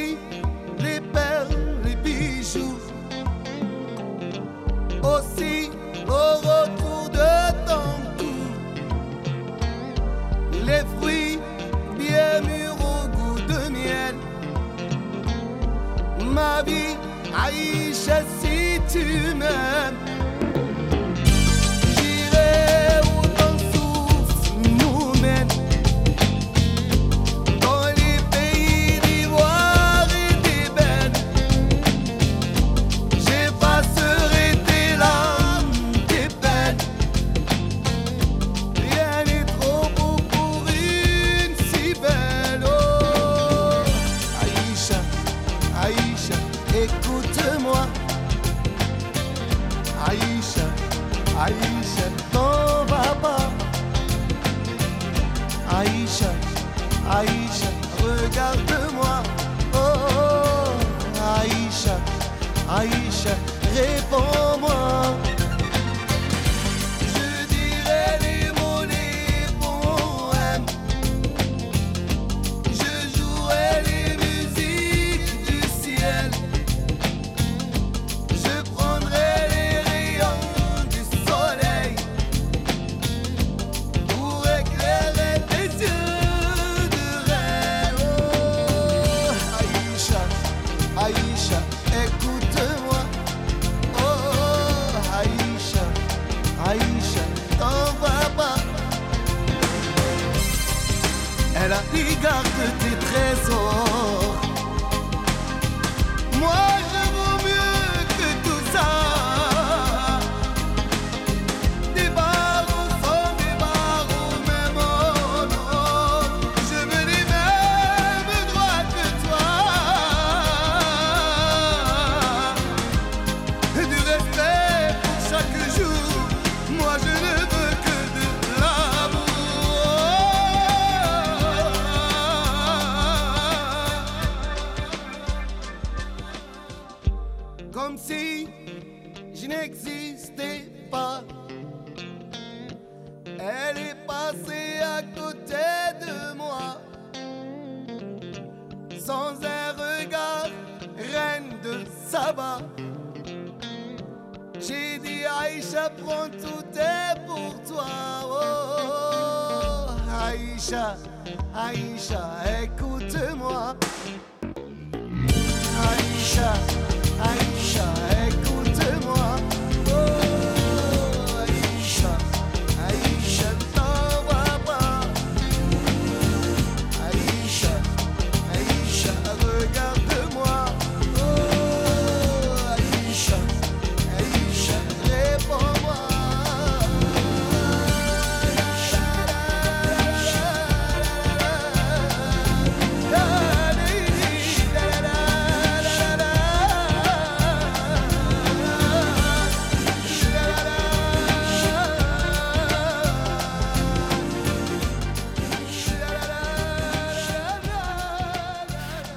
niyetime réponse.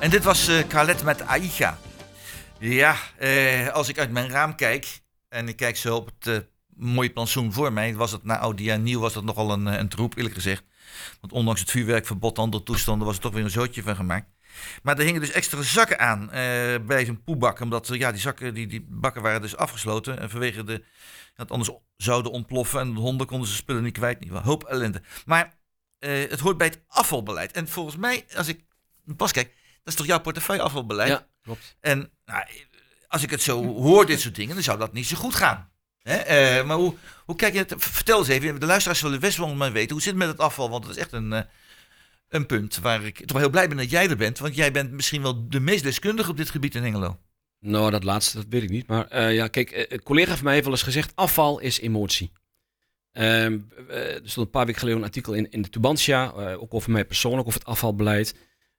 En dit was Khaled met Aisha. Ja, eh, als ik uit mijn raam kijk en ik kijk zo op het eh, mooie plantsoen voor mij, was het na oud nieuw was dat nogal een, een troep, eerlijk gezegd. Want ondanks het vuurwerkverbod en andere toestanden was er toch weer een zootje van gemaakt. Maar er hingen dus extra zakken aan bij zo'n poebak. Omdat ja, die zakken, die, die bakken waren dus afgesloten. En vanwege de, dat anders zouden ontploffen. En de honden konden ze spullen niet kwijt. Niet, hoop ellende. Maar het hoort bij het afvalbeleid. En volgens mij, als ik pas kijk, is toch jouw portefeuille afvalbeleid? Ja, klopt. En nou, als ik het zo hoor, dit soort dingen, dan zou dat niet zo goed gaan. Hè? Eh, maar hoe, hoe kijk je het? Vertel eens even, de luisteraars zullen best wel maar weten. Hoe zit het met het afval? Want dat is echt een, eh, een punt waar ik toch wel heel blij ben dat jij er bent. Want jij bent misschien wel de meest deskundige op dit gebied in Hengelo. Nou, dat laatste, dat weet ik niet. Maar eh, ja, kijk, een collega van mij heeft wel eens gezegd, afval is emotie. Ehm, eh, er stond een paar weken geleden een artikel in, in de Tubantia, ook over mij persoonlijk, over het afvalbeleid.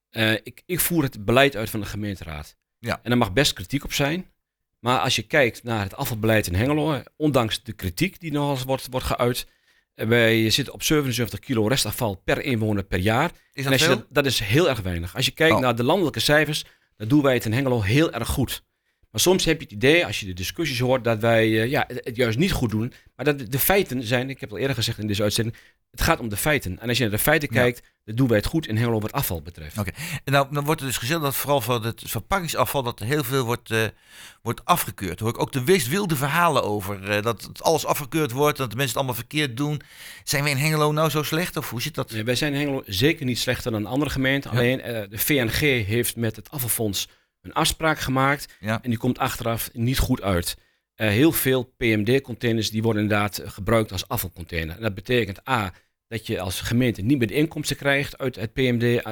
Eh, ik, ik voer het beleid uit van de gemeenteraad. Ja. En daar mag best kritiek op zijn. Maar als je kijkt naar het afvalbeleid in Hengelo, eh, ondanks de kritiek die nog eens wordt, wordt geuit, eh, wij zitten op 77 kilo restafval per inwoner per jaar. Is dat veel? dat, dat is heel erg weinig. Als je kijkt Oh. naar de landelijke cijfers, dan doen wij het in Hengelo heel erg goed. Maar soms heb je het idee, als je de discussies hoort, dat wij eh, ja, het het juist niet goed doen. Maar dat de, de feiten zijn, ik heb het al eerder gezegd in deze uitzending, het gaat om de feiten. En als je naar de feiten Ja. kijkt, dan doen wij het goed in Hengelo wat afval betreft. Oké. En nou, dan wordt er dus gezegd dat vooral voor het verpakkingsafval dat er heel veel wordt, eh, wordt afgekeurd. Hoor ik ook de meest wilde verhalen over. eh, dat het alles afgekeurd wordt, dat de mensen het allemaal verkeerd doen. Zijn we in Hengelo nou zo slecht of hoe zit dat? Nee, wij zijn in Hengelo zeker niet slechter dan andere gemeenten. Alleen de VNG heeft met het afvalfonds een afspraak gemaakt Ja. en die komt achteraf niet goed uit. Eh, heel veel PMD-containers die worden inderdaad gebruikt als afvalcontainer. En dat betekent A, dat je als gemeente niet meer de inkomsten krijgt uit het PMD, eh,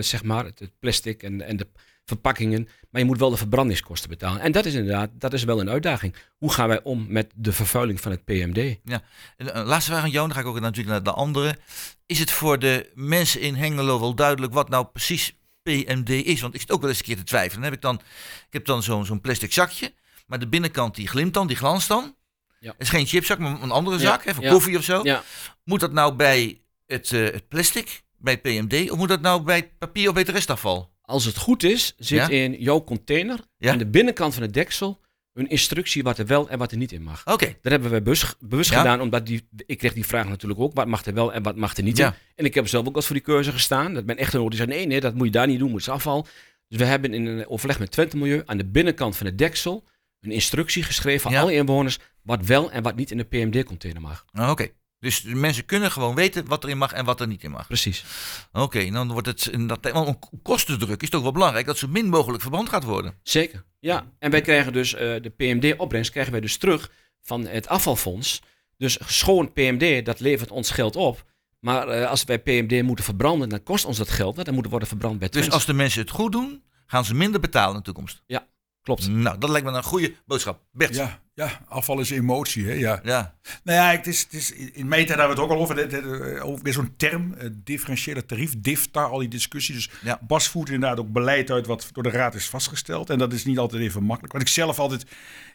zeg maar, het, het plastic en, en de verpakkingen. Maar je moet wel de verbrandingskosten betalen. En dat is inderdaad, dat is wel een uitdaging. Hoe gaan wij om met de vervuiling van het PMD? Eh, laatste vraag aan jou, dan ga ik ook natuurlijk naar de andere. Is het voor de mensen in Hengelo wel duidelijk wat nou precies PMD is? Want ik zit ook wel eens een keer te twijfelen. Dan heb ik dan, ik heb dan zo'n zo'n plastic zakje, maar de binnenkant die glimt dan, die glanst dan. Ja. Het is geen chipzak, maar een andere Ja, zak, hè, voor ja. koffie of zo. Moet dat nou bij het, eh, het plastic, bij het PMD, of moet dat nou bij het papier of bij het restafval? als het goed is, zit in jouw container aan de binnenkant van het deksel een instructie wat er wel en wat er niet in mag. Oké, Dat hebben we bewust, bewust Ja. gedaan, omdat die, ik kreeg die vraag natuurlijk ook. Wat mag er wel en wat mag er niet Ja. in? En ik heb zelf ook eens voor die keuze gestaan. Dat ben echt een die zei, nee, nee, dat moet je daar niet doen, moet is afval. Dus we hebben in een overleg met Twente Milieu aan de binnenkant van het deksel een instructie geschreven voor Ja. alle inwoners wat wel en wat niet in de PMD-container mag. Nou, oké. Dus de mensen kunnen gewoon weten wat erin mag en wat er niet in mag. Precies. Oké, dan wordt het in dat want een kostendruk is toch wel belangrijk dat zo min mogelijk verbrand gaat worden. Zeker. Ja, en wij krijgen dus eh, de PMD-opbrengst krijgen wij dus terug van het afvalfonds. Dus schoon PMD, dat levert ons geld op. Maar eh, als wij PMD moeten verbranden, dan kost ons dat geld. want Dan moet er worden verbrand bij Dus als de mensen het goed doen, gaan ze minder betalen in de toekomst. Klopt. Nou, dat lijkt me een goede boodschap. Bert. Ja. Ja, afval is emotie. Hè? Ja. ja. Nou ja, het is, het is, in tijd hebben we het ook al over. eh, over weer zo'n term, eh, differentiële tarief, DIFTA, al die discussie. Dus Ja. Bas voert inderdaad ook beleid uit wat door de raad is vastgesteld. En dat is niet altijd even makkelijk. Wat ik zelf altijd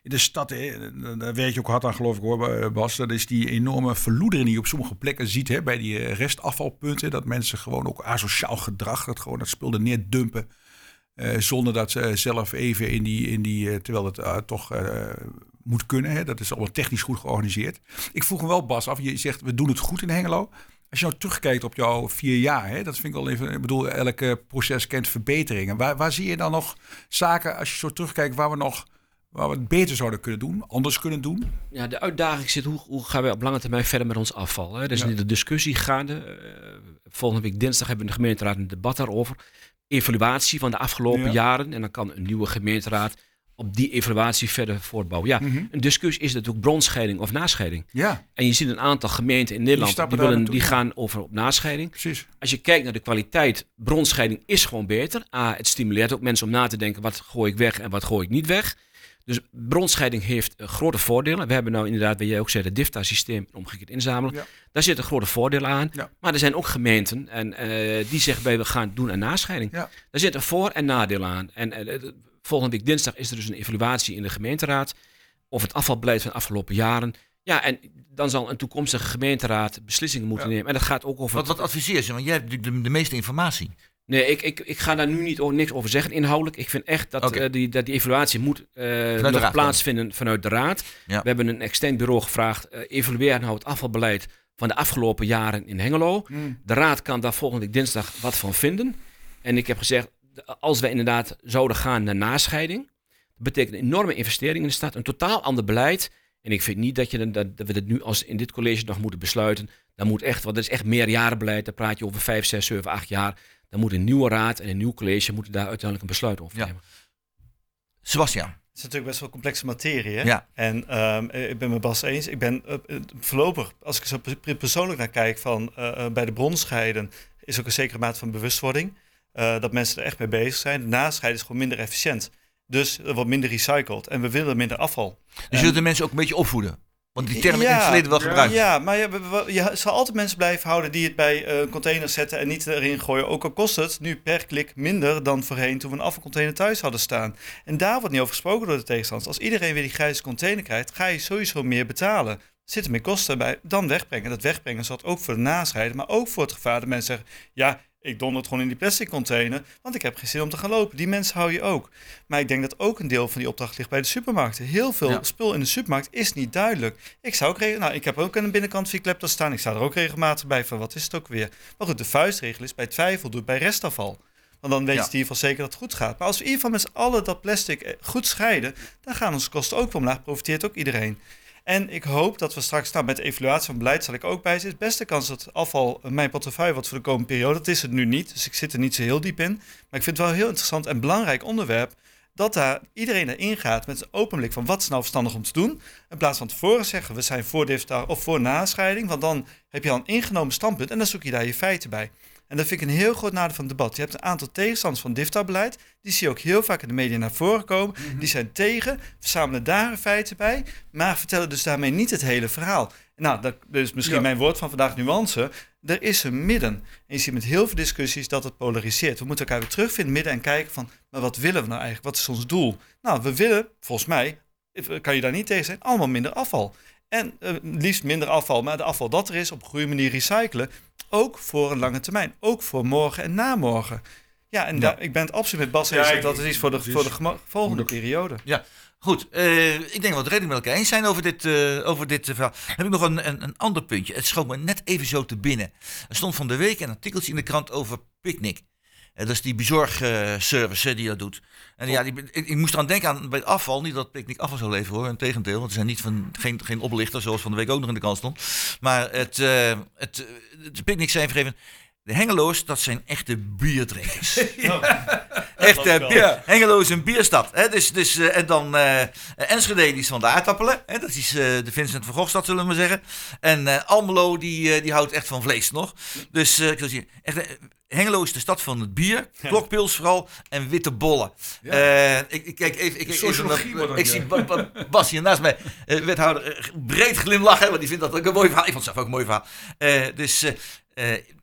in de stad, hè, daar werk je ook hard aan geloof ik hoor eh, Bas. Dat is die enorme verloedering die je op sommige plekken ziet. Hè, bij die eh, restafvalpunten. Dat mensen gewoon ook asociaal gedrag, dat gewoon dat spul er neerdumpen. eh, zonder dat ze zelf even in die, in die eh, terwijl het eh, toch eh, moet kunnen. Hè? Dat is allemaal technisch goed georganiseerd. Ik vroeg me wel, Bas, af. Je zegt, we doen het goed in Hengelo. Als je nou terugkijkt op jouw vier jaar, hè, dat vind ik wel even. Ik bedoel, elk eh, proces kent verbeteringen. Waar, waar zie je dan nog zaken, als je zo terugkijkt, waar we nog waar we het beter zouden kunnen doen, anders kunnen doen? Ja, de uitdaging zit, hoe, hoe gaan wij op lange termijn verder met ons afval? Hè? Er is Ja. de discussie gaande. Eh, volgende week dinsdag hebben we in de gemeenteraad een debat daarover. Evaluatie van de afgelopen Ja. jaren. En dan kan een nieuwe gemeenteraad op die evaluatie verder voortbouwen. Ja, Mhm. een discussie is natuurlijk bronscheiding of nascheiding. Ja, En je ziet een aantal gemeenten in Nederland die, daar willen, die gaan over op nascheiding. precies. Als je kijkt naar de kwaliteit, bronscheiding is gewoon beter. A, het stimuleert ook mensen om na te denken, wat gooi ik weg en wat gooi ik niet weg. Dus bronscheiding heeft eh, grote voordelen. We hebben nou inderdaad, wat jij ook zei, het DIFTA-systeem omgekeerd inzamelen. Ja. Daar zitten grote voordelen aan. Ja. Maar er zijn ook gemeenten en, eh, die zeggen, wij we gaan doen aan nascheiding. Ja. Daar zitten voor- en nadelen aan. En eh, volgende week dinsdag is er dus een evaluatie in de gemeenteraad over het afvalbeleid van de afgelopen jaren. Ja, en dan zal een toekomstige gemeenteraad beslissingen moeten Ja. nemen. En dat gaat ook over Wat, wat adviseer je? Want jij hebt de, de meeste informatie. Nee, ik, ik, ik ga daar nu niet o- niks over zeggen inhoudelijk. Ik vind echt dat, eh, die, dat die evaluatie moet eh, nog raad plaatsvinden vanuit de raad. Ja. We hebben een extern bureau gevraagd. eh evalueer nou het afvalbeleid van de afgelopen jaren in Hengelo. Mm. De raad kan daar volgende week dinsdag wat van vinden. En ik heb gezegd, als wij inderdaad zouden gaan naar nascheiding, dat betekent een enorme investering in de stad, een totaal ander beleid. En ik vind niet dat, je, dat, dat we het nu als in dit college nog moeten besluiten. Dan moet echt, want dat is echt meerjarenbeleid, daar praat je over vijf, zes, zeven, acht jaar. Dan moet een nieuwe raad en een nieuw college moeten daar uiteindelijk een besluit over Ja. nemen. Sebastian. Het is natuurlijk best wel complexe materie. Hè? Ja. En ehm, eh, ik ben met Bas eens. Ik ben eh, eh, voorlopig, als ik er zo pe- persoonlijk naar kijk, van eh, eh, bij de bronscheiden is ook een zekere mate van bewustwording. Eh, dat mensen er echt mee bezig zijn. De nascheiden is gewoon minder efficiënt. Dus er wordt minder recycled. En we willen minder afval. Dus je wilt de mensen ook een beetje opvoeden. Want die term in het verleden wel gebruikt. Ja, maar je, zal altijd mensen blijven houden die het bij eh containers zetten en niet erin gooien. Ook al kost het nu per klik minder dan voorheen toen we een afvalcontainer thuis hadden staan. En daar wordt niet over gesproken door de tegenstanders. Als iedereen weer die grijze container krijgt, ga je sowieso meer betalen. Er zitten meer kosten bij dan wegbrengen. Dat wegbrengen zat ook voor de nascheiden, maar ook voor het gevaar dat mensen zeggen... ja, ik donder het gewoon in die plastic container, want ik heb geen zin om te gaan lopen. Die mensen hou je ook. Maar ik denk dat ook een deel van die opdracht ligt bij de supermarkten. Heel veel Ja. spul in de supermarkt is niet duidelijk. Ik zou ook nou, ik heb ook aan de binnenkant vier klepto's staan. Ik sta er ook regelmatig bij van wat is het ook weer. Maar goed, de vuistregel is bij twijfel doe het bij restafval. Want dan weet je Ja. in ieder geval zeker dat het goed gaat. Maar als we in ieder geval met z'n allen dat plastic eh, goed scheiden, dan gaan onze kosten ook omlaag. Profiteert ook iedereen. En ik hoop dat we straks, nou, met de evaluatie van beleid zal ik ook bij zitten. Beste kans dat afval mijn portefeuille wordt voor de komende periode. Dat is het nu niet, dus ik zit er niet zo heel diep in. Maar ik vind het wel een heel interessant en belangrijk onderwerp. dat daar iedereen erin gaat met een open blik van wat is nou verstandig om te doen. In plaats van tevoren zeggen we zijn voor DIFTA of voor nascheiding. Want dan heb je al een ingenomen standpunt en dan zoek je daar je feiten bij. En dat vind ik een heel groot nadeel van het debat. Je hebt een aantal tegenstanders van DIFTA-beleid. Die zie je ook heel vaak in de media naar voren komen. Die zijn tegen, verzamelen daar feiten bij. Maar vertellen dus daarmee niet het hele verhaal. Nou, dat is misschien Ja. mijn woord van vandaag nuance. Er is een midden. En je ziet met heel veel discussies dat het polariseert. We moeten elkaar weer terugvinden midden en kijken van... maar wat willen we nou eigenlijk? Wat is ons doel? Nou, we willen, volgens mij, kan je daar niet tegen zijn, allemaal minder afval. En eh, liefst minder afval, maar de afval dat er is op een goede manier recyclen. Ook voor een lange termijn. Ook voor morgen en namorgen. Ja, en daar- ik ben het absoluut met Bas Ja, eens. ik- dat is iets voor de, precies. voor de gemo- volgende periode. Goed, eh, ik denk dat we het redelijk met elkaar eens zijn over dit, eh, over dit verhaal. Dan heb ik nog een, een, een ander puntje. Het schoot me net even zo te binnen. Er stond van de week een artikeltje in de krant over Picnic. Eh, dat is die bezorgservice eh, die dat doet. En ja, die, ik, ik moest eraan denken aan bij het afval. Niet dat Picnic afval zou leveren hoor. Integendeel, want ze zijn niet van, geen, geen oplichter zoals van de week ook nog in de krant stond. Maar het, eh het, de Picnic zei even de Hengeloos, dat zijn echte bierdrinkers. Echt eh, bier. Hengelo is een bierstad. Hè? Dus, dus, eh, en dan eh Enschede, die is van de aardappelen. Hè? Dat is eh, de Vincent van Gogh stad, zullen we maar zeggen. En eh, Almelo, die, eh, die houdt echt van vlees nog. Dus eh, ik wil zeggen, echt, Hengelo is de stad van het bier. Klokpils vooral. En witte bollen. Eh, ik, ik kijk even... Ik, even, dat, zie Ba- Ba- Bas hier naast mij, wethouder, breed glimlachen. Want die vindt dat ook een mooi verhaal. Ik vond het zelf ook een mooi verhaal. Eh, dus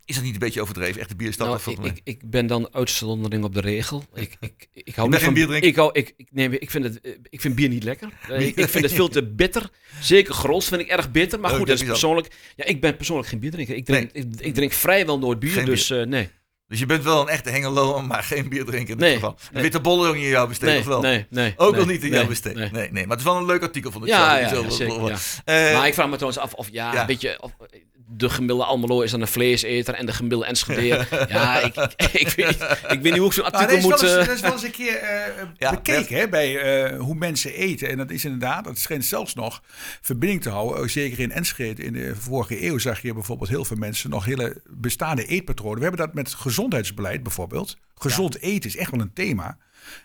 is dat niet een beetje overdreven? Echt de bierstad? Nou, ik, ik, ik ben dan uitzondering op de regel. Ik, ik, ik hou niet van bierdrinker? Ik, hou, ik, ik, nee, ik, vind het, eh, ik vind bier niet lekker. Eh, ik, vind het veel te bitter. Zeker Grols vind ik erg bitter. Maar Oh, goed, dat is persoonlijk. Ja, ik ben persoonlijk geen bierdrinker. Ik drink, ik, ik drink vrijwel nooit bier. Geen dus eh, nee. Dus je bent wel een echte Hengelo, maar geen bierdrinker in dit Nee, geval. Nee. witte bollen ook niet in jouw besteed, Nee, of wel? nee, nee. Ook nog niet in jouw besteed. Nee. nee. Nee, maar het is wel een leuk artikel van de Ja, show. ja, ja, zeker, ja. Maar ik vraag me trouwens af of, ja, ja. een beetje, of, de gemiddelde Almelo is dan een vleeseter en de gemiddelde Enschede. ja, ik, ik, ik, weet niet, ik weet niet hoe ik zo'n artikel dat, is moet... wel eens, eh, dat is wel eens een keer eh, Ja, bekeken hè, bij eh, hoe mensen eten. En dat is inderdaad, dat schijnt zelfs nog verbinding te houden. Zeker in Enschede in de vorige eeuw zag je bijvoorbeeld heel veel mensen nog hele bestaande eetpatronen. We hebben dat met gezondheidsbeleid bijvoorbeeld. Gezond eten is echt wel een thema.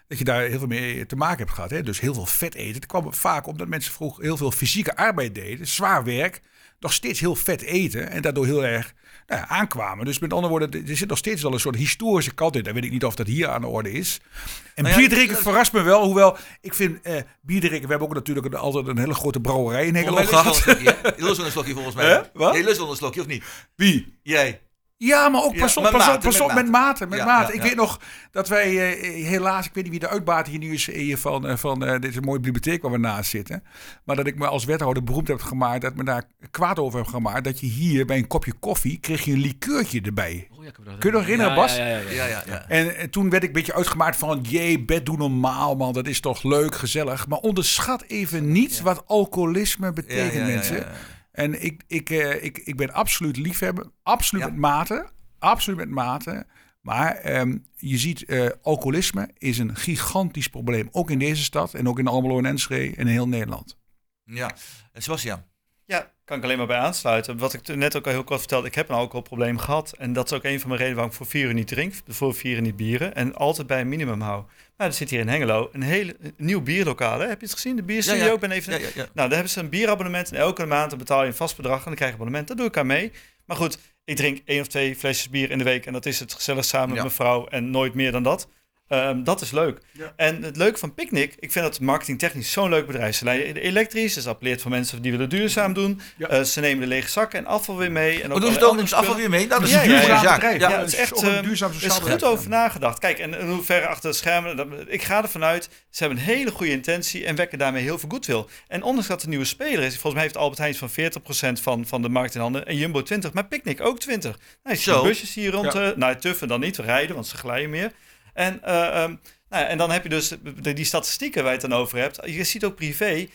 Dat je daar heel veel mee te maken hebt gehad. Hè? Dus heel veel vet eten. Het kwam vaak omdat mensen vroeg heel veel fysieke arbeid deden. Zwaar werk. Nog steeds heel vet eten. En daardoor heel erg nou ja, aankwamen. Dus met andere woorden, er zit nog steeds wel een soort historische kant in. Dan weet ik niet of dat hier aan de orde is. En Nou ja, bier drinken ik- verrast me wel. Hoewel, ik vind eh bier drinken... We hebben ook natuurlijk een- altijd een hele grote brouwerij in wel gehad. lust wel een slokje volgens mij. Hè? Wat? Je lust wel een slokje, of niet? Wie? Jij. Ja, maar ook pas op, met pas op, pas met op, met mate. Met Ja, mate. ja, ik ja. weet nog dat wij eh, helaas, ik weet niet wie de uitbater hier nu is, van, eh, van eh, dit is een mooie bibliotheek waar we naast zitten. Maar dat ik me als wethouder beroemd heb gemaakt, dat me daar kwaad over heb gemaakt, dat je hier bij een kopje koffie kreeg je een likeurtje erbij. Oh, ja, ik heb dat- Kun je nog herinneren, Ja, Bas? Ja, ja, ja, Ja, ja, ja. En, toen werd ik een beetje uitgemaakt van, jee, bed doe normaal man, dat is toch leuk, gezellig. Maar onderschat even niet wat alcoholisme betekent Ja, ja, ja, mensen. En ik, ik, eh, ik, ik ben absoluut liefhebber. Absoluut Ja. met mate. Absoluut met mate. Maar ehm, je ziet, eh, alcoholisme is een gigantisch probleem. Ook in deze stad en ook in Almelo en Enschede en in heel Nederland. Ja. Sebastian. Ja, kan ik alleen maar bij aansluiten. Wat ik net ook al heel kort vertelde, ik heb een alcoholprobleem gehad. En dat is ook een van mijn redenen waarom ik voor vier uur niet drink. Voor vier uur niet bieren. En altijd bij een minimum hou. Maar er zit hier in Hengelo een hele een nieuw bierlokaal. Hè? Heb je het gezien? De bierstudio. Ja, ben even... Ja. Nou, daar hebben ze een bierabonnement. En elke maand betaal je een vast bedrag en dan krijg je abonnement. Dat doe ik aan mee. Maar goed, ik drink één of twee flesjes bier in de week. En dat is het gezellig samen met mijn vrouw. En nooit meer dan dat. Ehm, dat is leuk. Ja. En het leuke van Picnic, ik vind dat marketingtechnisch zo'n leuk bedrijf. Ze leiden elektrisch, dus appelleert voor mensen die willen duurzaam doen. Ja. Eh, ze nemen de lege zakken en afval weer mee. En Wat doen ze dan? Is afval weer mee? Nou, dat is Ja, een zaak. bedrijf. Ja, het is echt een eh, duurzaam er is sociaal goed over nagedacht. Kijk, en in hoeverre achter de schermen, dat- ik ga ervan uit, ze hebben een hele goede intentie en wekken daarmee heel veel goodwill. En ondanks dat het een nieuwe speler is, volgens mij heeft Albert Heijn van 40% van, van de markt in handen en Jumbo 20, maar Picnic ook 20. Nou, je ziet Zo. de busjes hier rond, Ja. eh nou tuffen dan niet, we rijden, want ze glijden meer. En, eh, ehm, nou, ja, en dan heb je dus de- die statistieken waar je het dan over hebt. Je ziet ook privé,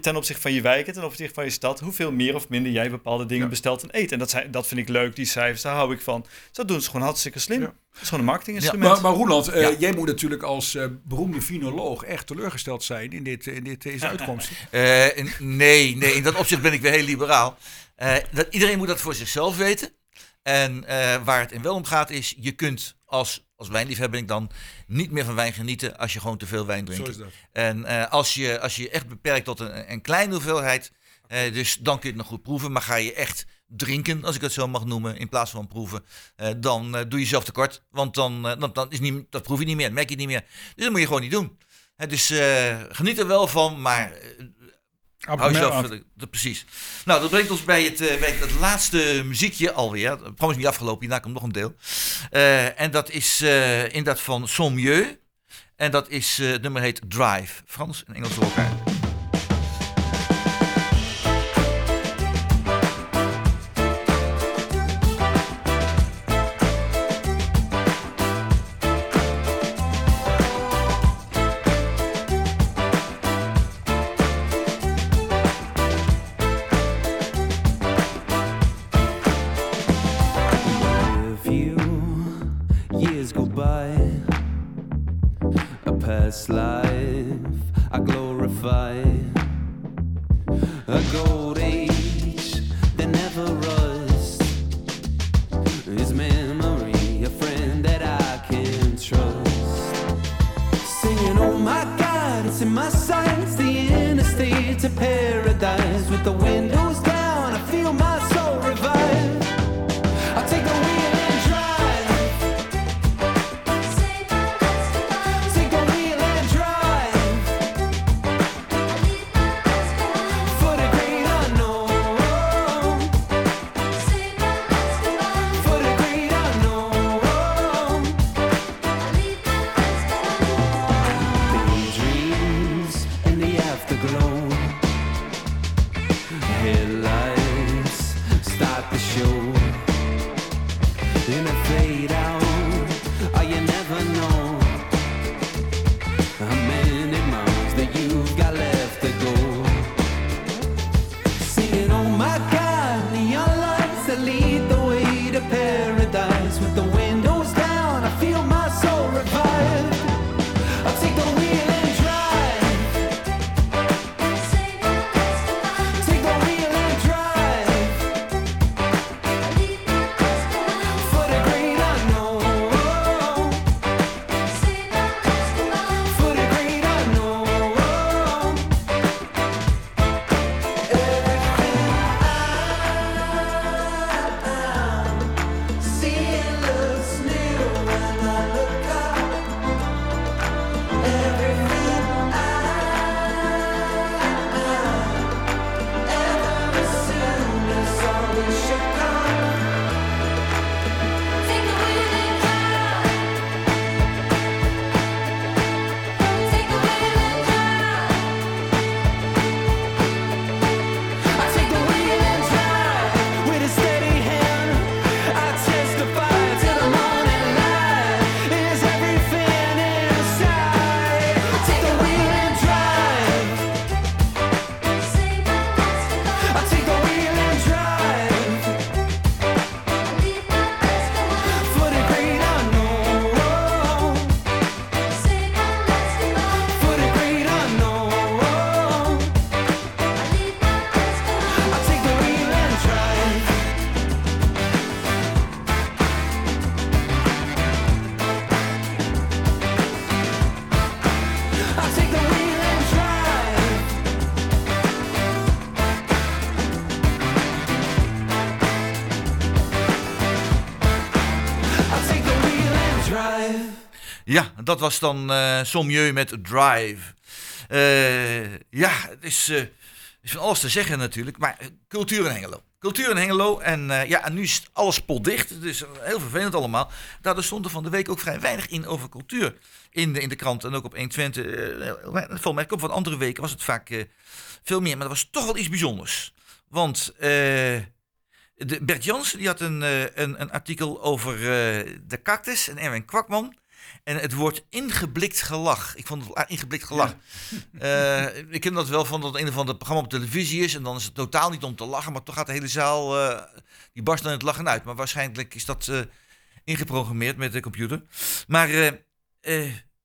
ten opzichte van je wijk en ten opzichte van je stad, hoeveel meer of minder jij bepaalde dingen Ja. bestelt en eet. En dat, zijn, dat vind ik leuk, die cijfers, daar hou ik van. Dus dat doen ze gewoon hartstikke slim. Ja. Dat is gewoon een marketinginstrument. Maar, maar Roeland, eh, Ja. jij moet natuurlijk als eh, beroemde vinoloog echt teleurgesteld zijn in, dit, in dit, deze uitkomst. Eh, nee, nee, in dat opzicht ben ik weer heel liberaal. Eh, dat, iedereen moet dat voor zichzelf weten. En eh, waar het in wel om gaat is, je kunt als, als wijnliefhebber ben ik dan niet meer van wijn genieten als je gewoon te veel wijn Zo drinkt. is dat. En eh, als, je, als je echt beperkt tot een, een kleine hoeveelheid, eh, dus dan kun je het nog goed proeven. Maar ga je echt drinken, als ik het zo mag noemen, in plaats van proeven, eh, dan doe je jezelf tekort. Want dan, dan, dan is niet, dat proef je niet meer, dat merk je niet meer. Dus dat moet je gewoon niet doen. Dus geniet er wel van, maar Hou jezelf, de- precies. Nou, dat brengt ons bij het, eh, bij het laatste muziekje alweer. Het programma is niet afgelopen, hierna komt nog een deel. Eh, en dat is eh inderdaad van Sommieu. En dat is, het nummer heet Drive. Frans en Engels door elkaar. Dat was dan eh Sommieu met Drive. Eh, ja, het is, eh, is van alles te zeggen natuurlijk, maar cultuur in Hengelo. Cultuur in Hengelo en ja, nu is alles potdicht. Het is heel vervelend allemaal. Daardoor stond er van de week ook vrij weinig in over cultuur in de, in de krant en ook op 120. Uh, mij, op van andere weken was het vaak veel meer, maar er was toch wel iets bijzonders. Want de Bert Jansen die had een, een, een artikel over de cactus en Erwin Kwakman. En het woord ingeblikt gelach. Ik vond het wel aardig ingeblikt gelach. Eh, ik ken dat wel van dat een of ander programma op televisie is. En dan is het totaal niet om te lachen. Maar toch gaat de hele zaal. eh, die barst dan het lachen uit. Maar waarschijnlijk is dat eh, ingeprogrammeerd met de computer. Maar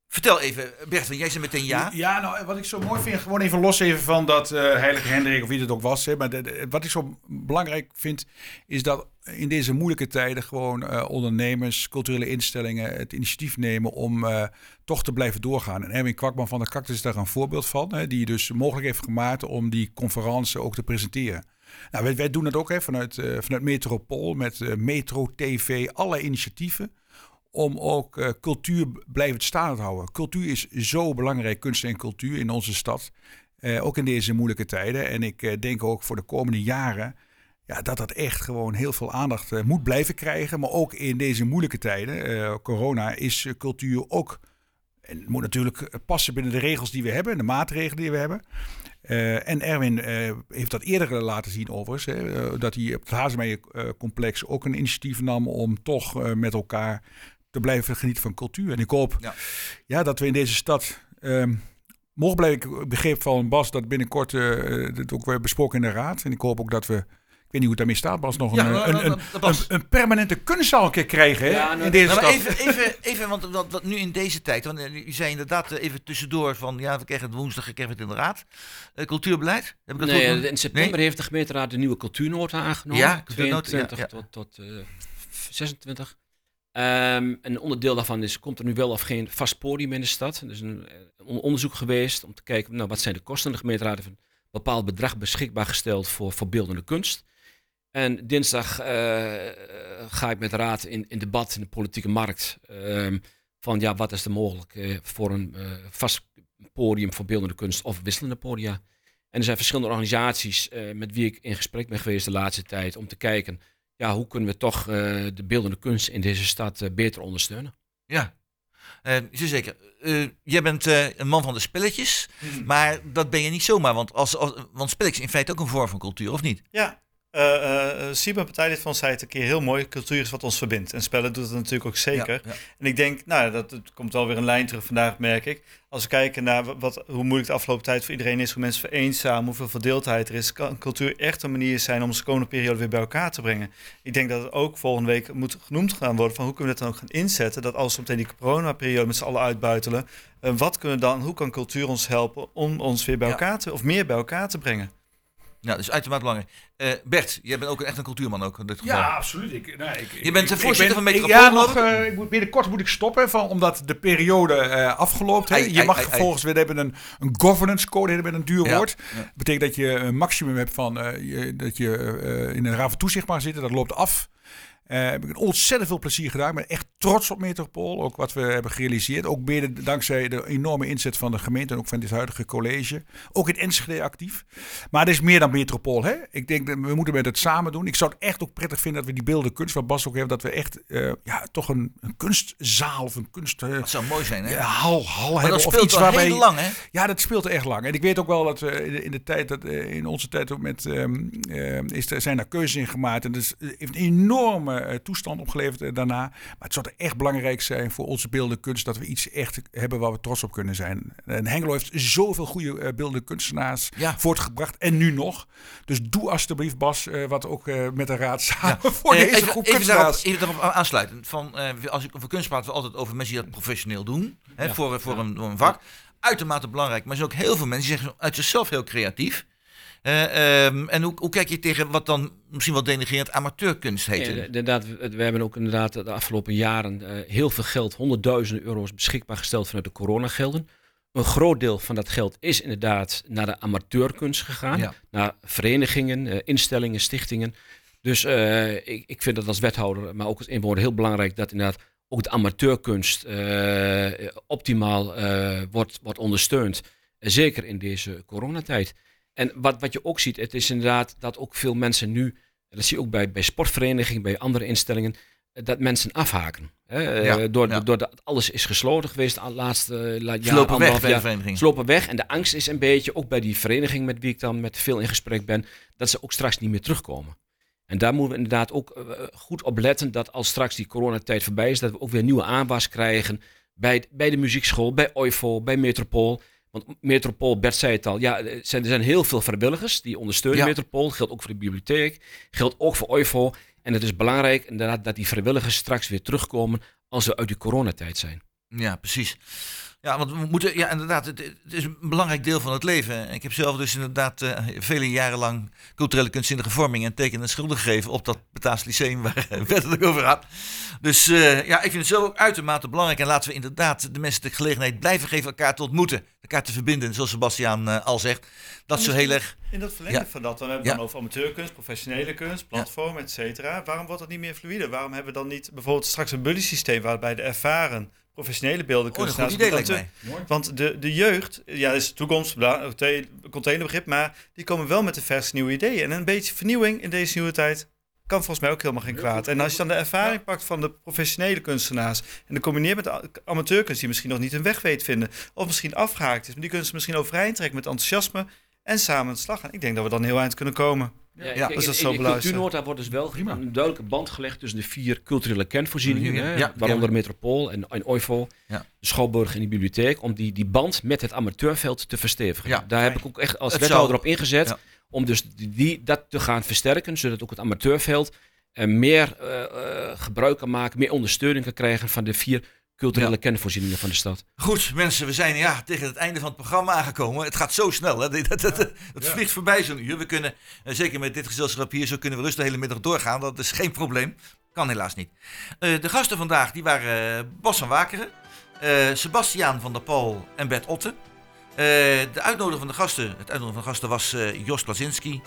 Vertel even, Bert, jij zei meteen ja. Ja, nou, wat ik zo mooi vind, gewoon even los even van dat eh, heilige Hendrik of wie het ook was. Hè, maar wat ik zo belangrijk vind, is dat in deze moeilijke tijden gewoon eh, ondernemers, culturele instellingen het initiatief nemen om eh, toch te blijven doorgaan. En Erwin Kwakman van de Cactus is daar een voorbeeld van, hè, die dus mogelijk heeft gemaakt om die conferentie ook te presenteren. Nou, wij, doen dat ook hè, vanuit, vanuit Metropool met Metro TV, alle initiatieven om ook eh, cultuur b- blijvend staande te houden. Cultuur is zo belangrijk, kunst en cultuur in onze stad. Eh, ook in deze moeilijke tijden. En ik eh, denk ook voor de komende jaren ja, dat dat echt gewoon heel veel aandacht moet blijven krijgen. Maar ook in deze moeilijke tijden, corona, is cultuur ook... En moet natuurlijk passen binnen de regels die we hebben, de maatregelen die we hebben. En Erwin heeft dat eerder laten zien overigens. Hè, dat hij op het Hazemeijer-complex ook een initiatief nam om toch met elkaar te blijven genieten van cultuur. En ik hoop Ja. ja. dat we in deze stad... ehm mogen blijven, ik begreep van Bas dat binnenkort eh dit ook weer besproken in de raad. En ik hoop ook dat we, ik weet niet hoe het daarmee staat Bas, nog een, Ja, nou, een, nou, een, Bas. een, een permanente kunstzaal een keer krijgen Ja, nou, in deze Nou, maar stad. even, even, even, want wat, wat nu in deze tijd, want eh, u zei inderdaad eh, even tussendoor van, ja, we krijgen het woensdag, we krijgen het in de raad. Cultuurbeleid, heb ik dat Nee, goed? in september heeft de gemeenteraad de nieuwe cultuurnota aangenomen. Ja, cultuurnota, 22 ja, ja. tot, tot eh, 26. Ehm, een onderdeel daarvan is, komt er nu wel of geen vast podium in de stad. Is een, eh, een onderzoek geweest om te kijken, nou, wat zijn de kosten. De gemeenteraad heeft een bepaald bedrag beschikbaar gesteld voor, voor beeldende kunst. En dinsdag eh, ga ik met de raad in, in debat in de politieke markt. ehm, van ja, wat is er mogelijk eh, voor een vast podium voor beeldende kunst of wisselende podia. En er zijn verschillende organisaties met wie ik in gesprek ben geweest de laatste tijd om te kijken, ja, hoe kunnen we toch eh, de beeldende kunst in deze stad eh, beter ondersteunen. Ja, Eh zeker. Eh, jij bent eh, een man van de spelletjes, Hmm. maar dat ben je niet zomaar, want, als, als, want spelletjes in feite ook een vorm van cultuur, of niet? Ja, eh Siba, partijlid van, zei het een keer heel mooi. Cultuur is wat ons verbindt. En spellen doet het natuurlijk ook zeker. Ja, ja. En ik denk, nou, dat het komt wel weer een lijn terug vandaag, merk ik. Als we kijken naar wa- wat, hoe moeilijk de afgelopen tijd voor iedereen is, hoe mensen vereenzamen, hoeveel verdeeldheid er is, kan cultuur echt een manier zijn om onze komende periode weer bij elkaar te brengen. Ik denk dat het ook volgende week moet genoemd gaan worden van hoe kunnen we dat dan ook gaan inzetten, dat als we meteen die coronaperiode met z'n allen uitbuitelen, wat kunnen we dan, hoe kan cultuur ons helpen om ons weer bij Ja. elkaar te, of meer bij elkaar te brengen? Ja, dat is uitermate belangrijk. Eh, Bert, jij bent ook een, echt een cultuurman ook in dit geval. Ja, absoluut. Ik, nou, ik, Je bent de ik- voorzitter ik van Metropool, Ja, nog, ik? eh, ik moet, binnenkort moet ik stoppen, van, omdat de periode eh afgelopen is. Je mag ai. vervolgens, we hebben een, een governance code, met een duur Ja, woord. ja. Dat betekent dat je een maximum hebt van eh, je, dat je eh, in een raad van toezicht mag zitten. Dat loopt af. Eh heb ik ontzettend veel plezier gedaan. Ik ben echt trots op Metropool. Ook wat we hebben gerealiseerd. Ook mede dankzij de enorme inzet van de gemeente en ook van dit huidige college. Ook in Enschede actief. Maar het is meer dan Metropool. Hè? Ik denk dat we moeten met het samen doen. Ik zou het echt ook prettig vinden dat we die beelden kunst, wat Bas ook heeft, dat we echt eh, ja, toch een, een kunstzaal of een kunst. eh, Dat zou mooi zijn, hè? ja, hal, hal maar hebben dat of speelt iets waarbij heel lang, hè? ja, dat speelt er echt lang. En ik weet ook wel dat we in de, in de tijd, dat, in onze tijd ook met, ehm, ehm, is er, zijn er keuzes in gemaakt. En dus heeft een enorme eh, toestand opgeleverd eh, daarna. Maar het zou echt belangrijk zijn voor onze beeldende kunst dat we iets echt hebben waar we trots op kunnen zijn. En Hengelo heeft zoveel goede eh, beeldende kunstenaars Ja. voortgebracht. En nu nog. Dus doe alstublieft, Bas, wat ook met de raad samen voor deze even, groep even, daarop, kunstenaars. even daarop aansluiten. Van, als ik over kunst praat, we altijd over mensen die dat professioneel doen. Hè, Ja. voor, voor een, voor een vak. Uitermate belangrijk. Maar er zijn ook heel veel mensen die zeggen uit zichzelf heel creatief. Eh, ehm, en hoe, hoe kijk je tegen wat dan misschien wel denigrerend amateurkunst heet? Ja, inderdaad, we, hebben ook inderdaad de afgelopen jaren eh, heel veel geld, honderdduizenden euro's beschikbaar gesteld vanuit de coronagelden. Een groot deel van dat geld is inderdaad naar de amateurkunst gegaan. Ja. Naar verenigingen, eh, instellingen, stichtingen. Dus ik, ik vind het als wethouder, maar ook als inwoner heel belangrijk dat inderdaad ook de amateurkunst optimaal wordt, wordt ondersteund. Zeker in deze coronatijd. En wat, wat je ook ziet, het is inderdaad dat ook veel mensen nu, dat zie je ook bij, bij sportverenigingen, bij andere instellingen, eh, dat mensen afhaken. Hè? Eh, Ja, door, ja. doordat alles is gesloten geweest de laatste eh, jaar, lopen weg bij de vereniging. Ze lopen weg en de angst is een beetje, ook bij die vereniging met wie ik dan met veel in gesprek ben, dat ze ook straks niet meer terugkomen. En daar moeten we inderdaad ook goed op letten dat als straks die coronatijd voorbij is, dat we ook weer nieuwe aanwas krijgen bij, bij de muziekschool, bij OIVO, bij Metropool. Want Metropool, Bert zei het al, ja, er zijn, er zijn heel veel vrijwilligers die ondersteunen Ja. Metropool. Geldt ook voor de bibliotheek, geldt ook voor OIVO. En het is belangrijk inderdaad dat die vrijwilligers straks weer terugkomen als we uit die coronatijd zijn. Ja, precies. Ja, want we moeten, ja, inderdaad, het, het is een belangrijk deel van het leven. Ik heb zelf dus inderdaad eh, vele jaren lang culturele kunstzinnige vorming en teken en schulden gegeven op dat Bataafs Lyceum waar eh, Bert het over had. Dus eh, ja, ik vind het zelf ook uitermate belangrijk. En laten we inderdaad de mensen de gelegenheid blijven geven elkaar te ontmoeten. Elkaar te verbinden, zoals Sebastiaan eh, al zegt. Dat zo heel erg... In dat verlengde Ja. van dat, dan hebben we Ja. dan over amateurkunst, professionele kunst, platform, et cetera. Waarom wordt dat niet meer fluide? Waarom hebben we dan niet bijvoorbeeld straks een buddy systeem waarbij de ervaren professionele Oh, beeldenkunstenaars... idee lijkt mij. Want de, de jeugd, ja, dat is toekomst, containerbegrip, maar die komen wel met de verse nieuwe ideeën. En een beetje vernieuwing in deze nieuwe tijd kan volgens mij ook helemaal geen kwaad. En als je dan de ervaring pakt van de professionele kunstenaars en dan combineert met de amateurkunst die misschien nog niet hun weg weet vinden, of misschien afgehaakt is, maar die kunst misschien overeind trekken met enthousiasme en samen aan de slag gaan. Ik denk dat we dan heel eind kunnen komen. Ja, dus ik- dat is in- zo in de beluisterd. cultuurnota wordt dus wel Prima. een duidelijke band gelegd tussen de vier culturele kernvoorzieningen, Ja, hè, ja, waaronder ja. Metropool en, en OIVO, Ja. de Schouwburg en de bibliotheek, om die, die band met het amateurveld te verstevigen. Ja. Daar heb ik ook echt als wethouder op ingezet, Ja. Om dus die, dat te gaan versterken, zodat ook het amateurveld eh, meer eh, eh, gebruik kan maken, meer ondersteuning kan krijgen van de vier culturele Ja. van de stad. Goed, mensen, we zijn ja, tegen het einde van het programma aangekomen. Het gaat zo snel. Hè? Dat, dat, dat, dat Ja. vliegt voorbij zo'n uur. We kunnen, zeker met dit gezelschap hier, zo kunnen we rustig de hele middag doorgaan. Dat is geen probleem. Kan helaas niet. Eh, de gasten vandaag die waren Bas van Wakeren, eh Sebastiaan van der Pal en Bert Otten. Eh, de uitnodiging van de gasten, het uitnodigen van de gasten was eh, Jos Plazinski.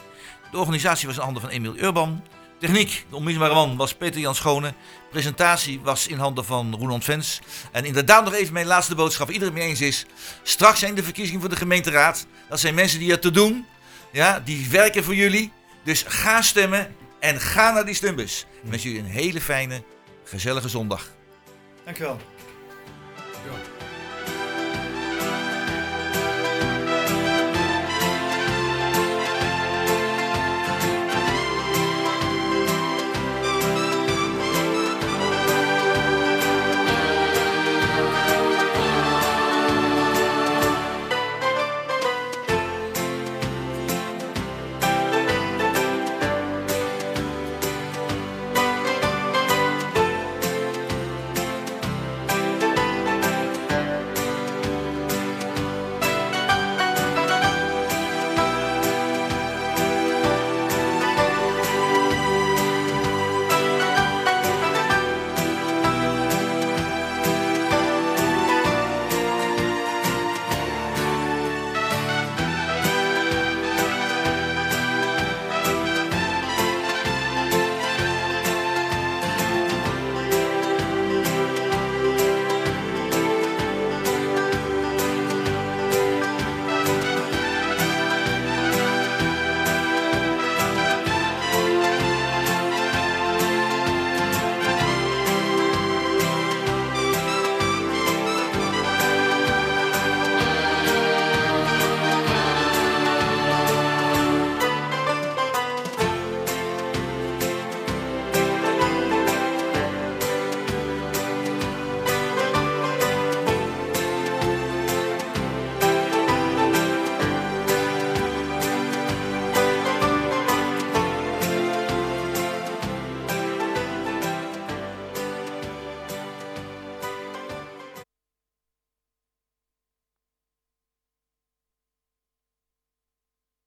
De organisatie was in handen van Emiel Urban. Techniek, de onmisbare man, was Peter Jan Schone. Presentatie was in handen van Roland Vens. En inderdaad nog even mijn laatste boodschap. Iedereen het mee eens is. Straks zijn de verkiezingen voor de gemeenteraad. Dat zijn mensen die er te doen. Ja, die werken voor jullie. Dus ga stemmen en ga naar die stembus. Ik wens jullie een hele fijne, gezellige zondag. Dankjewel. Ja.